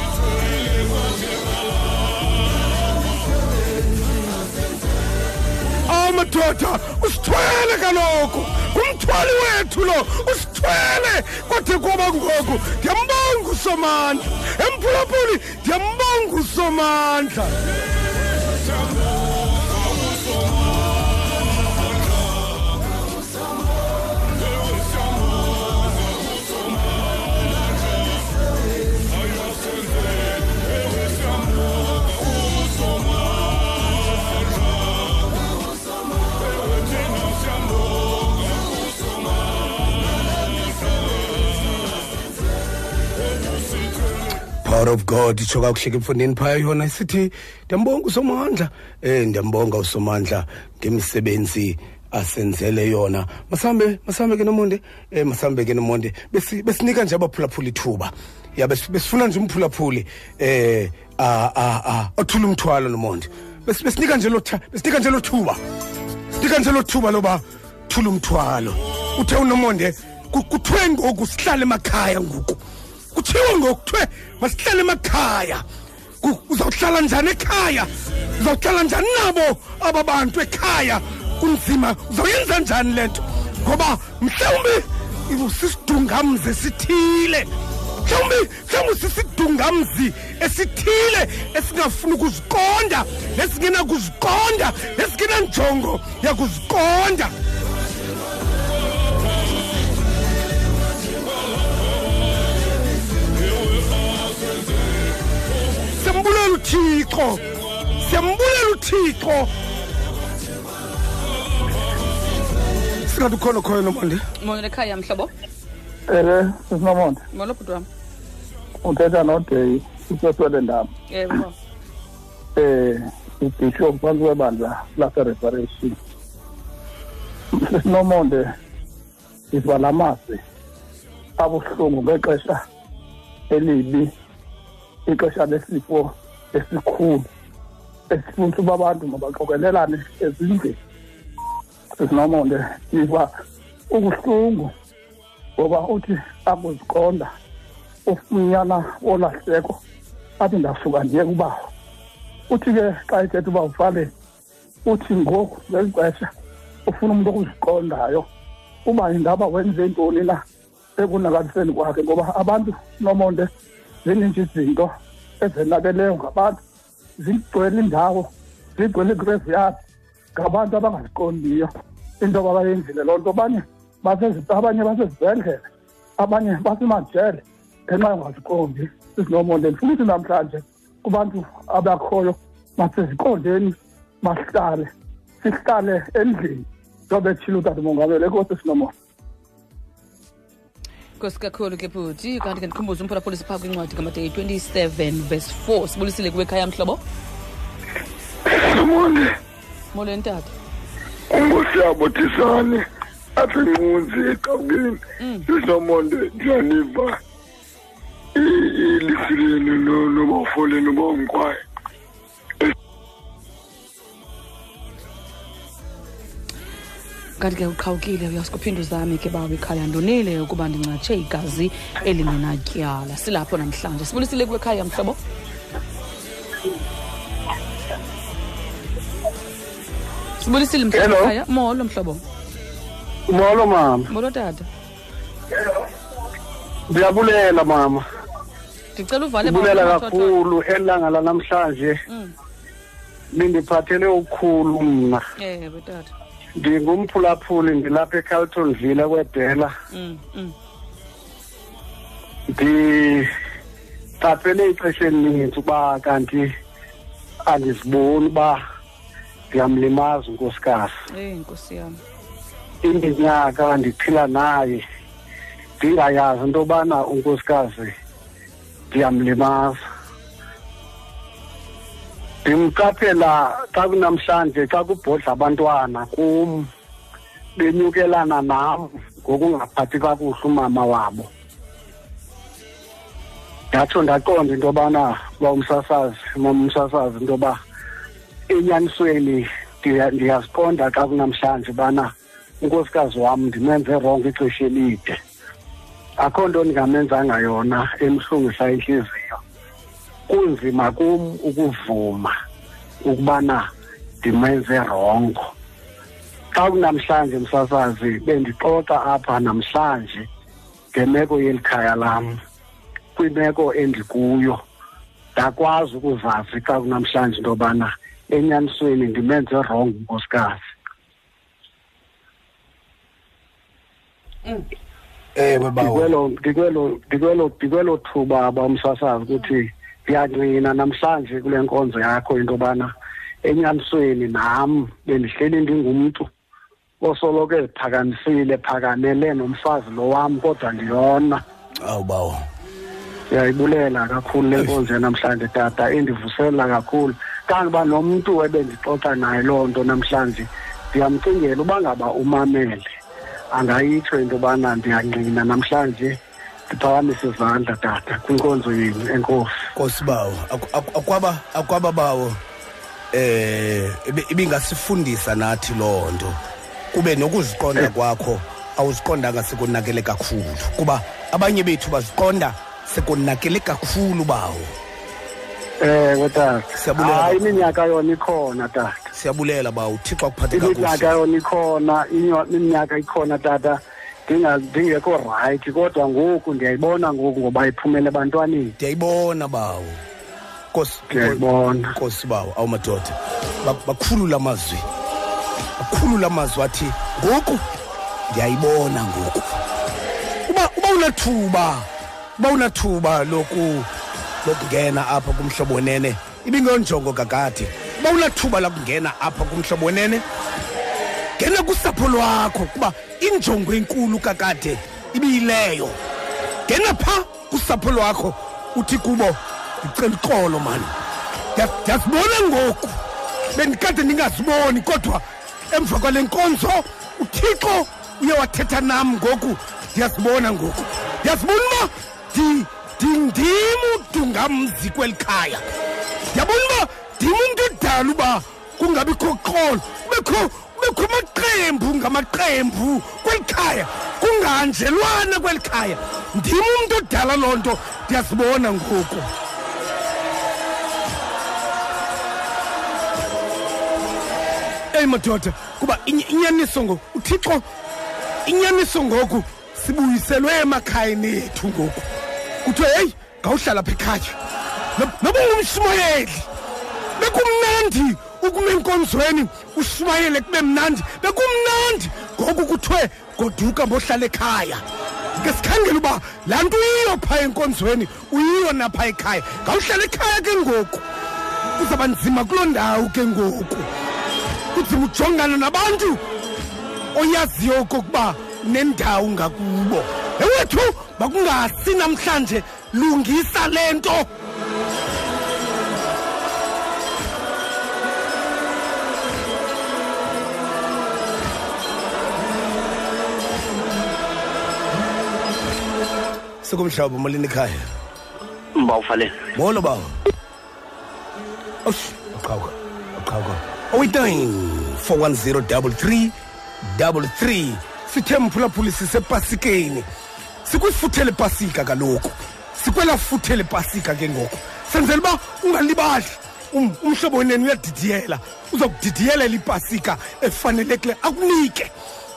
Amadoda usithwele kaloku ngumthwali wethu lo. Usithwele. Kodwa kuba ngoku ndiyambonga usomandla. Emphulaphuli ndiyambonga usomandla. Power of god itsho kakuhle ke mfundini phaya yona isithi ndiyambonga usomandla. Um ndiyambonga usomandla ngemisebenzi asenzele yona. Masambe masambe ke nomonde. Um masambe ke nomonde. Besi- besinika nje abaphulaphula ithuba. Ya bes- besifuna nje umphulaphuli um othula umthwalo nomonde. Bes- besinika nje besinika nje lo thuba. Sinika nje lo thuba loba thula umthwalo. Uthe unomonde ku- kuthiwe ngoku sihlale emakhaya ngoku. Kuthiwe ngoku kuthiwe masihlale emakhaya. Ku- uzawuhlala njani ekhaya? Uzawuhlala njani nabo aba bantu ekhaya? Kunzima uzawuyenza njani le nto? Ngoba mhlawumbi sisidungamzi esithile. Mhlawumbi mhlawumbi sisidungamzi esithile esingafuni ukuziqonda nesingenakuziqonda nesingenanjongo yakuziqonda siyambulela uthixo. Siyambulela uthixo. Singathi ukhona khoyo nomonde mona ekhaya mhlobo. Ele sisinomonde molo bhuti wam uthetha nodeyi useswele ndaba yebo eh ibishop phansi kwebandla lase-reparation sisinomonde isibalamasi abuhlungu ngexesha elibi ixesha lesifo esikhulu esifundisa uba abantu mabaxokelelane ezindlini. Sisinomonde siba ubuhlungu ngoba uthi akuziqonda unyana wolahleko athi ndasuka ndiye kubawo. Uthi ke xa ethetha uba ufale uthi ngoku ngeli xesha ufuna umuntu okuziqondayo uba ingaba wenze ntoni na ekunakaliseni kwakhe ngoba abantu nomonde zininji izinto ezenakeleyo ngabantu zigcwele indawo zigcwele igraveyard ngabantu abangaziqondiyo into ababayenzile loo nto abanye basezi- abanye basezibhedlele abanye basemajele ngenxa yongaziqondi sisinomonde ndifuna ukuthi namhlanje kubantu abakhoyo maseziqondeni bahlale sihlale endlini. Njengoba etshile utata mongameli enkosi sinomonde. Nkosi kakhulu ke bhuti kanti ke ndikhumbuze umphulaphuli siphaa kwincwadi kamateyi 27 verse 4 sibulisile kuwe ekhaya mhlobo nomonde molweni tata ungusiabo thisane apha enqunzi eqawukeni sisinomonde ndiyaniva i- ilisi lenu no- nobafoleni bongikwayo kanti ke uqhawukile uyaske uphinde uzame ke bawo ekhaya? Ndonile ukuba ndincatshe igazi elingenatyala. Silapho namhlanje. Sibulisile kuwe ekhaya mhlobo? Sibulisile mhlobo Hello. ekhaya? Molo mhlobo. Molo mama. Molo tata. Ndiyabulela mama. Ndicela uvale ibulela baba, Thotho. kakhulu elanga lanamhlanje. Mm. lindiphathele ukhulu mna. Ewe tata. Ndingumphulaphuli ndilapha ecarlton vile kwedela. Mm, mm. ndiqaphele ixesha elininzi uba kanti andiziboni uba ndiyamlimaza unkosikazi nkosi yam iminyaka ndiphila naye ndingayazi into yobana unkosikazi ndiyamlimaza ndimqaphela xa kunamhlanje xa kubhodla abantwana kum benyukelana nam ngokungaphathi kakuhle umama wabo. Ndatsho ndaqonda into yobana uba umsasazi mama umsasazi into yoba enyanisweni ndiya- ndiyaziqonda xa kunamhlanje ubana unkosikazi wam ndimenze rongo ixesha elide. Akho nto ndingamenzanga yona emhlungisa intliziyo. Kunzima kum ukuvuma ukubana ndimenze rongo xa kunamhlanje msasazi bendixoxa apha namhlanje ngemeko yeli khaya lam kwimeko endikuyo. Ndakwazi ukuzazi xa kunamhlanje into yobana enyanisweni ndimenze rongo unkosikazi ewe ndikwelo ndikwelo ndikwelo thuba bamsasazi ukuthi ndiyangqina namhlanje kule nkonzo yakho into yobana enyanisweni nam bendihleli ndingumntu osoloko eziphakamisile phakamele nomfazi lo wam kodwa ndiyona. Awu bawo. Ndiyayibulela kakhulu le nkonzo yanamhlanje tata endivuselela kakhulu. Kangoba nomntu ebendixoxa naye loo nto namhlanje ndiyamcingela uba ngaba umamele. Angayitsho into yobana ndiyangqina namhlanje. Ndiphakamise izandla tata. Kwinkonzo yenu enkosi. Nkosi bawo Aku- aku- akwaba akwaba bawo eh ibi- ibingasifundisa nathi loo nto. Kube nokuziqonda kwakho awuziqondanga sekonakele kakhulu. Kuba abanye bethu baziqonda sekonakele kakhulu bawo. Ewe tata Siyabulela. hayi iminyaka yona ikhona tata. Siyabulela bawo uthixo akuphathe iminyaka kakuhle yona ikhona iminyaka ikhona tata. Ndingekho rayithi kodwa ngoku ndiyayibona ngoku ngoba iphumele ebantwaneni. Ndiyayibona bawo. Nkosi Ndiyayibona. nkosi bawo. Awumadoda Ba- bakhulula amazwi. Bakhulula amazwi athi ngoku ndiyayibona ngoku. Uba uba unathuba uba unathuba loku lokungena apha kumhlobo wenene ibingeyonjongo kakade. Uba unathuba lokungena apha kumhlobo wenene ngena kusapho lwakho kuba injongo enkulu kakade ibiyileyo. Ngena pha kusapho lwakho uthi kubo ndicela uxolo mani Ndiya- ndiyazibona ngoku. Bendikade ndingaziboni kodwa emva kwale nkonzo uthixo uye wathetha nam ngoku. Ndiyazibona ngoku. Ndiyazibona uba ndi- ndi- ndim udungamzi kweli khaya. Ndiyabona uba ndim umntu odala uba kungabikho xolo kubekho kubekho amaqembu ngamaqembu kweli khaya. Kungahanjelwana kweli khaya. Ndim umntu odala loo nto ndiyazibona ngoku. Eyi madoda kuba inye- inyaniso ngoku uthixo inyaniso ngoku sibuyiselwe emakhayeni ethu ngoku. Kuthiwe heyi ngawuhlala apha ekhaya? No- noba ungumshumayeli bekumnandi ukuma enkonzweni ushumayele kube mnandi bekumnandi. Ngoku kuthiwe goduka mbohlala ekhaya. Ke sikhangela uba laa nto uyiyo phaa enkonzweni uyiyo napha ekhaya. Ngawuhlala ekhaya ke ngoku. Kuzawuba nzima kuloo ndawo ke ngoku. Kunzima ujongana nabantu oyaziyo okokuba nendawo ngakubo. Ewethu makungasi namhlanje lungisa le nto. Sekumhlaba malini ekhaya? Mbawuvalele molo bawo? Osh aqhawuka aqhawuka owuyitine 410 33 sithe mphulaphuli sisepasikeni. Sikwifuthe lepasika kaloku. Sikwela futhe lepasika ke ngoku senzela uba ungalibali. Um- umhlobo wenene uyadidiyela. Uzawudidiyela ipasika efanelekile akunike.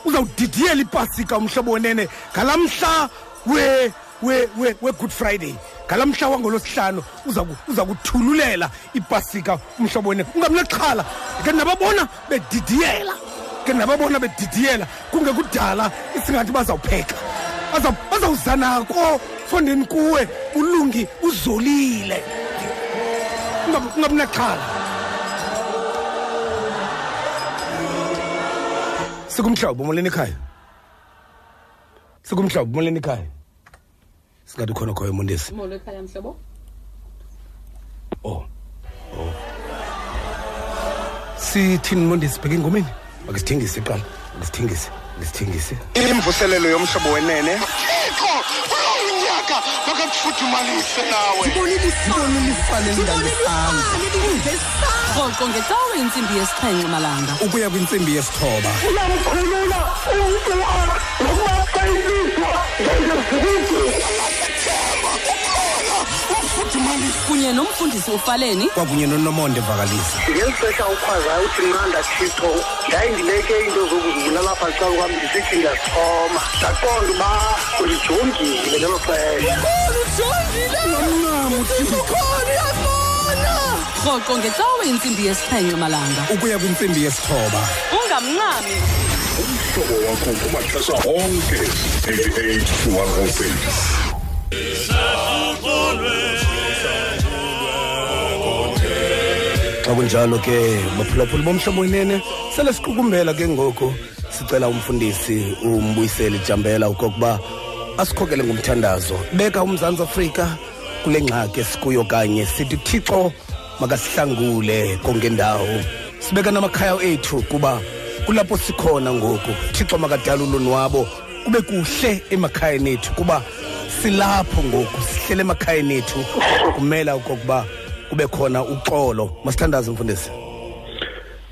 Uzawudidiyela ipasika umhlobo wenene ngalaa mhla we- we- we- we-good friday. Ngalamhla wangolosihlanu uza ku- uza kuthululela ipasika umhlobo wene ungamnexhala. Ke nababona bedidiyela. Ke nababona bedidiyela. Kungekudala isingathi bazawupheka. Baza- bazawuzanako fondeni kuwe. Ulungi uzolile. Ungab- ungabinaxhala sikumhlobo moleni ekhaya? Sikumhlobo moleni ekhaya? Singathi khona khoyo mondesi molo ekhaya mhlobo. Oh oh. Sithini mondesi bheke engomeni? Akisithengise qala. Akisithengise akisithengise imvuselelo yomhlobo wenene. Thixo kulo unyaka makakufuthumalise nawe. Rhoqo ngecawe intsimbi yesixhenxe malanga ukuya kwintsimbi yesithoba. Uyamkhulula umntu nokuba sayibizwa ufuthumalise kunye nomfundisi ufaleni. Kwakunye nonomonde vakalisa ngeli xesha ukhwazayo uthi nqanda thixo ndayindileke into zokuzibulalapha xa kwam ndisithi ndiyasixhoma ndaqonda uba ulijongile ngelo xesha. Rhoqo ngecawe intsimbi yesixhenxe malanga. Ukuya kwintsimbi yesithoba. Ungamncami. Umhlobo wakho kumaxesha onke 88 to 106 xa kunjalo ke baphulaphuli bomhlobo wenene sele siqukumbela ke ngoku sicela umfundisi umbuyiseli jambela okokuba asikhokele ngomthandazo. Beka umzantsi afrika kule ngxaki esikuyo kanye sithi thixo makasihlangule konke ndawo. Sibeka namakhaya ethu kuba kulapho sikhona ngoku thixo makadala ulonwabo kube kuhle emakhayeni ethu kuba silapho ngoku sihlele emakhayeni ethu. Kumela okokuba kube khona uxolo. Masithandaze mfundisi.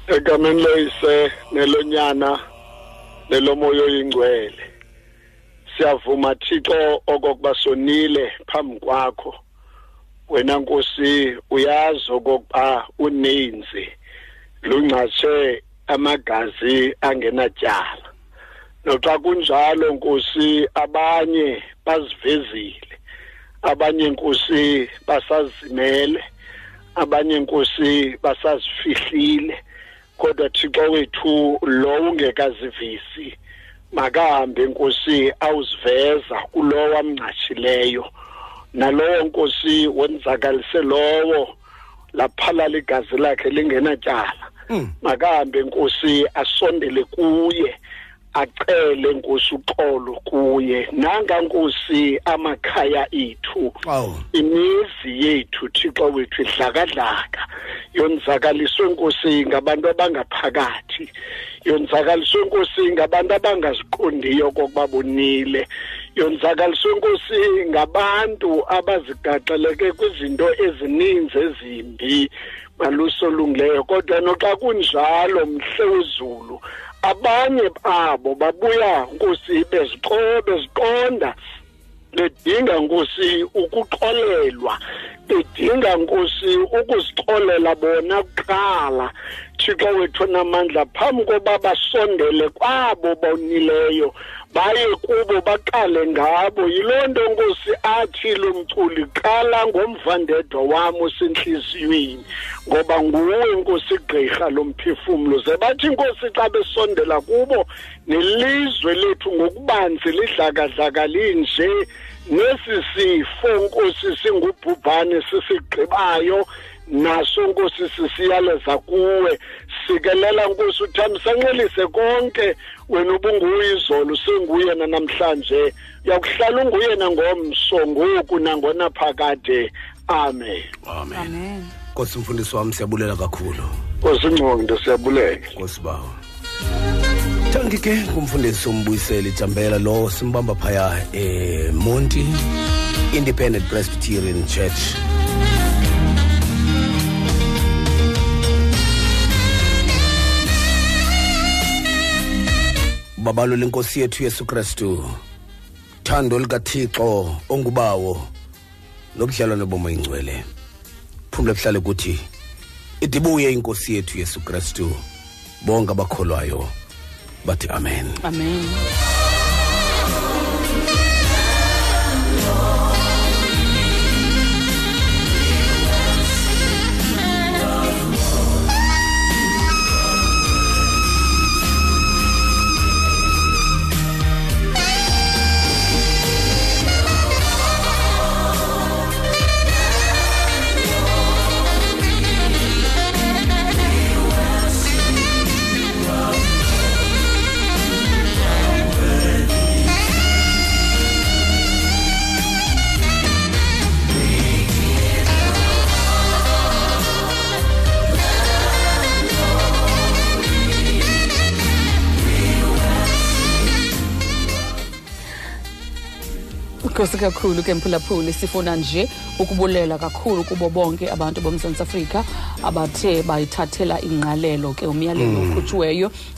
Egameni loyise nelonyana nelomoya oyingcwele siyavuma thixo okokuba sonile phambi kwakho. Wena nkosi uyazi okokuba uninzi lungcatshe amagazi angenatyala. Noxa kunjalo nkosi abanye bazivezile. Abanye nkosi basazimele. Abanye nkosi basazifihlile. Kodwa thixo wethu lo ungekazivisi makahambe nkosi awuziveza kulowo amncatshileyo nalowo nkosi wenzakalise lowo laphalala igazi lakhe lingenatyala. Makahambe nkosi asondele kuye. Acele nkosi uxolo kuye. Nanga nkosi amakhaya ethu awu. imizi yethu thixo wethu idlakadlaka. Yonzakaliswe nkosi ngabantu abangaphakathi. Yonzakaliswe nkosi ngabantu abangaziqondiyo kokuba bonile. Yonzakaliswe nkosi ngabantu abazigaxeleke kwizinto ezininzi ezimbi. Maluso olungileyo kodwa noxa kunjalo mhle wezulu abanye babo babuya nkosi beziqo beziqonda bedinga nkosi ukuxolelwa bedinga nkosi ukuzixolela bona kuqala. Thixo wethu namandla phambi koba basondele kwabo bonileyo baye kubo baqale ngabo. Yiloo nto nkosi athi lo mculi qala ngomvandedwa wam osentliziyweni ngoba nguwe nkosi gqirha lomphefumlo ze bathi nkosi xa besondela kubo nelizwe lethu ngokubanzi lidlakadlaka linje nesi sifo nkosi singubhubhane sisigqibayo naso nkosi sisiyaleza kuwe. Sikelela nkosi uthamsanxelise konke. Wena ubunguye izolo senguye nanamhlanje uyakuhlala unguye nangomso ngoku nangona phakade. Amen. Amen. Amen. Nkosi mfundisi wami siyabulela kakhulu. Nkosincondo siyabulela nkosi bawo. Thanki ke kumfundisi umbuyiseli jambela lo simbamba phaya emonti independent presbyterian church. Babalo lenkosi yethu yesu kristu. Thando likathixo ongubawo nobudlelwane bomoyingcwele phumle buhlale kuthi idibuye inkosi yethu yesu kristu. Bonke abakholwayo bathi amen. Amen. Nkosi kakhulu ke mphulaphuli sifuna nje ukubulela kakhulu kubo bonke abantu bomzantsi afrika abathe bayithathela ingqalelo ke umyalelo Mm.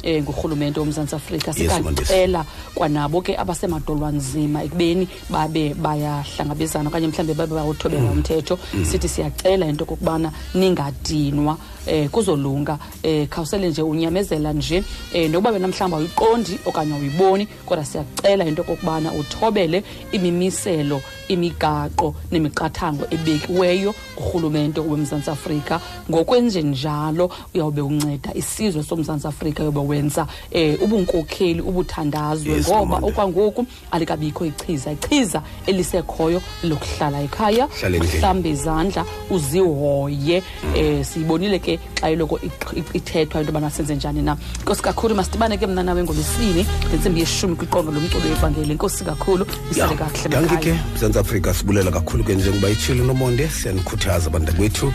um ngurhulumente womzantsi afrika Yes, sikacela kwanabo ke abasemadolwanzima ekubeni babe bayahlangabezana okanye mhlawumbi babe bawuthobela Mm. umthetho Mm. sithi siyacela into okokubana ningadinwa eh kuzolunga. Eh khawusele nje unyamezela nje. Eh nokuba wena mhlawumbi awuyiqondi okanye awuyiboni kodwa siyacela into okokubana uthobele imimiselo imigaqo nemiqathango ebekiweyo ngurhulumente wemzantsi afrika. Ngokwenje njalo uyawube unceda isizwe somzantsi afrika yobe wenza eh ubunkokheli ubuthandazwe. Yes, ngoba okwangoku alikabikho ichiza ichiza elisekhoyo lokuhlala ekhaya. Uhlambe izandla uzihoye. Mm. eh siyibonile ke xa iloko iq- iq- ithethwa into yobana senze njani na. Nkosi kakhulu masidibane ke mna nawe ngolwesine ngentsimbi yeshumi kwiqonga lomculo wevangeli. Enkosi kakhulu isale kakuhle danke ke makhaya. mzantsi afrika sibulela kakhulu ke njengoba itshilo nomonde. Siyanikhuthaza abantu kwethu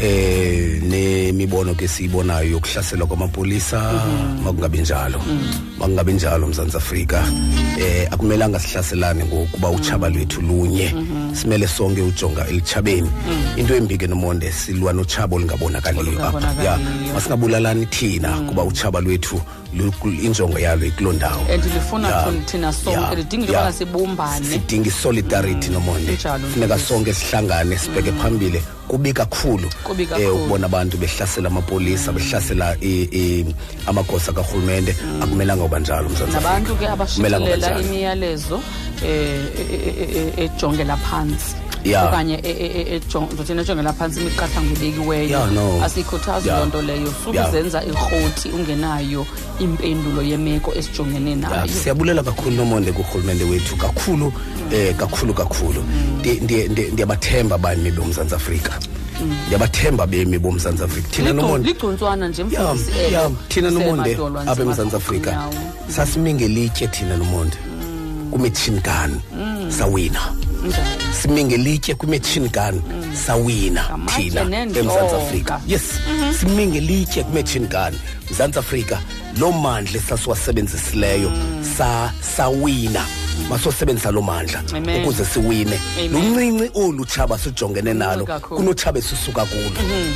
eh nemibono ke siyibonayo yokuhlaselwa kwamapolisa makungabi njalo. Makungabi njalo mzantsi afrika. Eh akumelanga sihlaselane ngokuba utshaba lwethu lunye. Simele sonke ujonga elitshabeni. Into embi ke nomonde silwa notshaba olungabonakaliyo apha Olungabonakaliyo. ya masingabulalani thina kuba utshaba lwethu lu- injongo yalo ikuloo ndawo and lifuna Ya, thina- thina sonke ya, lidinga into ya. yobana sibumbane sidinga isolidarity nomonde Kunjalo, funeka Mfundisi. sonke sihlanganane sibheke phambili kubi kakhulu Kubi eh, kakhulu. ukubona abantu behlasela amapolisa behlasela i- i- amagosa karhulumente akumelanga uba njalo mzantsi nabantu ke Afrika. Akumelanga uba abashicilela njalo. imiyalezo eh e- e- e- ejongela phantsi Ya. Okanye e- e- e- ejong- ndothina ejongela phantsi imiqathango ebekiweyo Ya, no. asiyikhuthazi Ya. loo nto leyo. Ya. sukuzenza irhoti ungenayo impendulo yemeko esijongene Ya, nayo. siyabulela kakhulu nomonde kurhulumente wethu. Kakhulu eh kakhulu kakhulu. Ndi- ndi- ndi- ndiyabathemba bami bomzantsi afrika. Ndiyabathemba bemi bomzantsi afrika. Thina Ligcu- nomonde ligcuntswana nje ya mfundisi ya elo thina nomonde lisemadolwane apha emzantsi zimakhulu afrika. nyawo. sasime ngelitye thina nomonde kumetshini gun sawina. Njani? sime ngelitye kwi-machine gun sawina Ngamatye thina emzantsi afrika. Yes. Sime ngelitye kwi-machine gun mzantsi afrika. Loo mandla esasiwasebenzisileyo sa sawina. Masosebenzisa loo mandla ukuze siwine. Luncinci olu tshaba sijongene nalo. kunotshaba esisuka kulo.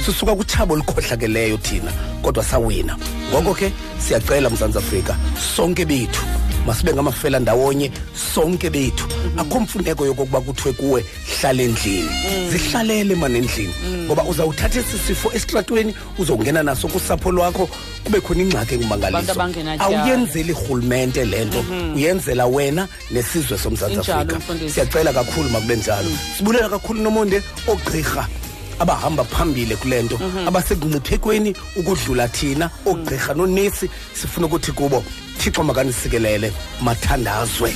Sisuka kwitshaba olukhohlakeleyo thina kodwa sawina. Ngoko ke siyacela mzantsi afrika sonke bethu masibe ngamafela ndawonye sonke bethu. Akho mfuneko yokokuba kuthiwe kuwe hlala endlini. Zihlalele mani endlini. Ngoba uzawuthatha esi sifo esitratweni uzongena naso kusapho lwakho kube khona ingxaki Abantu engumangaliso abangenatyala. awuyenzeli rhulumente le nto. Uyenzela wena nesizwe somzantsi Injalo, afrika. Mfundisi. siyacela kakhulu makube njalo. Sibulela kakhulu nomonde oogqirha abahamba phambili kule nto. Abasekungciphekweni ukudlula thina oogqirha nonesi sifuna ukuthi kubo thixo makanisikelele mathandazwe.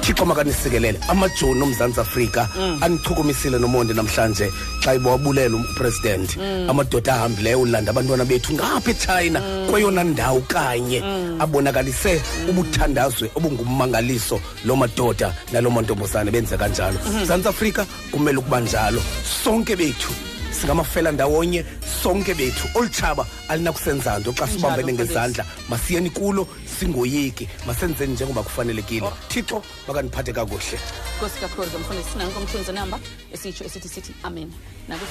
Thixo makanisikelele amajoni omzantsi afrika anichukumisile nomonde namhlanje xa ibawabulela upresident amadoda ahambileyo ulanda abantwana bethu ngapha echina kweyona ndawo kanye. Abonakalise ubuthandazwe obungummangaliso loo madoda naloo mantombazane. Benze kanjalo. Mzantsi afrika kumele ukuba njalo. Sonke bethu singamafela ndawonye sonke bethu olu tshaba alinakusenza nto xa sibambene Mfundisi. ngezandla? Masiyeni kulo singoyiki. Masenzeni njengoba kufanelekile. Thixo makaniphathe kakuhle. Nkosi kakhulu ke mfundisi nanko mthunzi namba esitsho esithi sithi amen. Naku-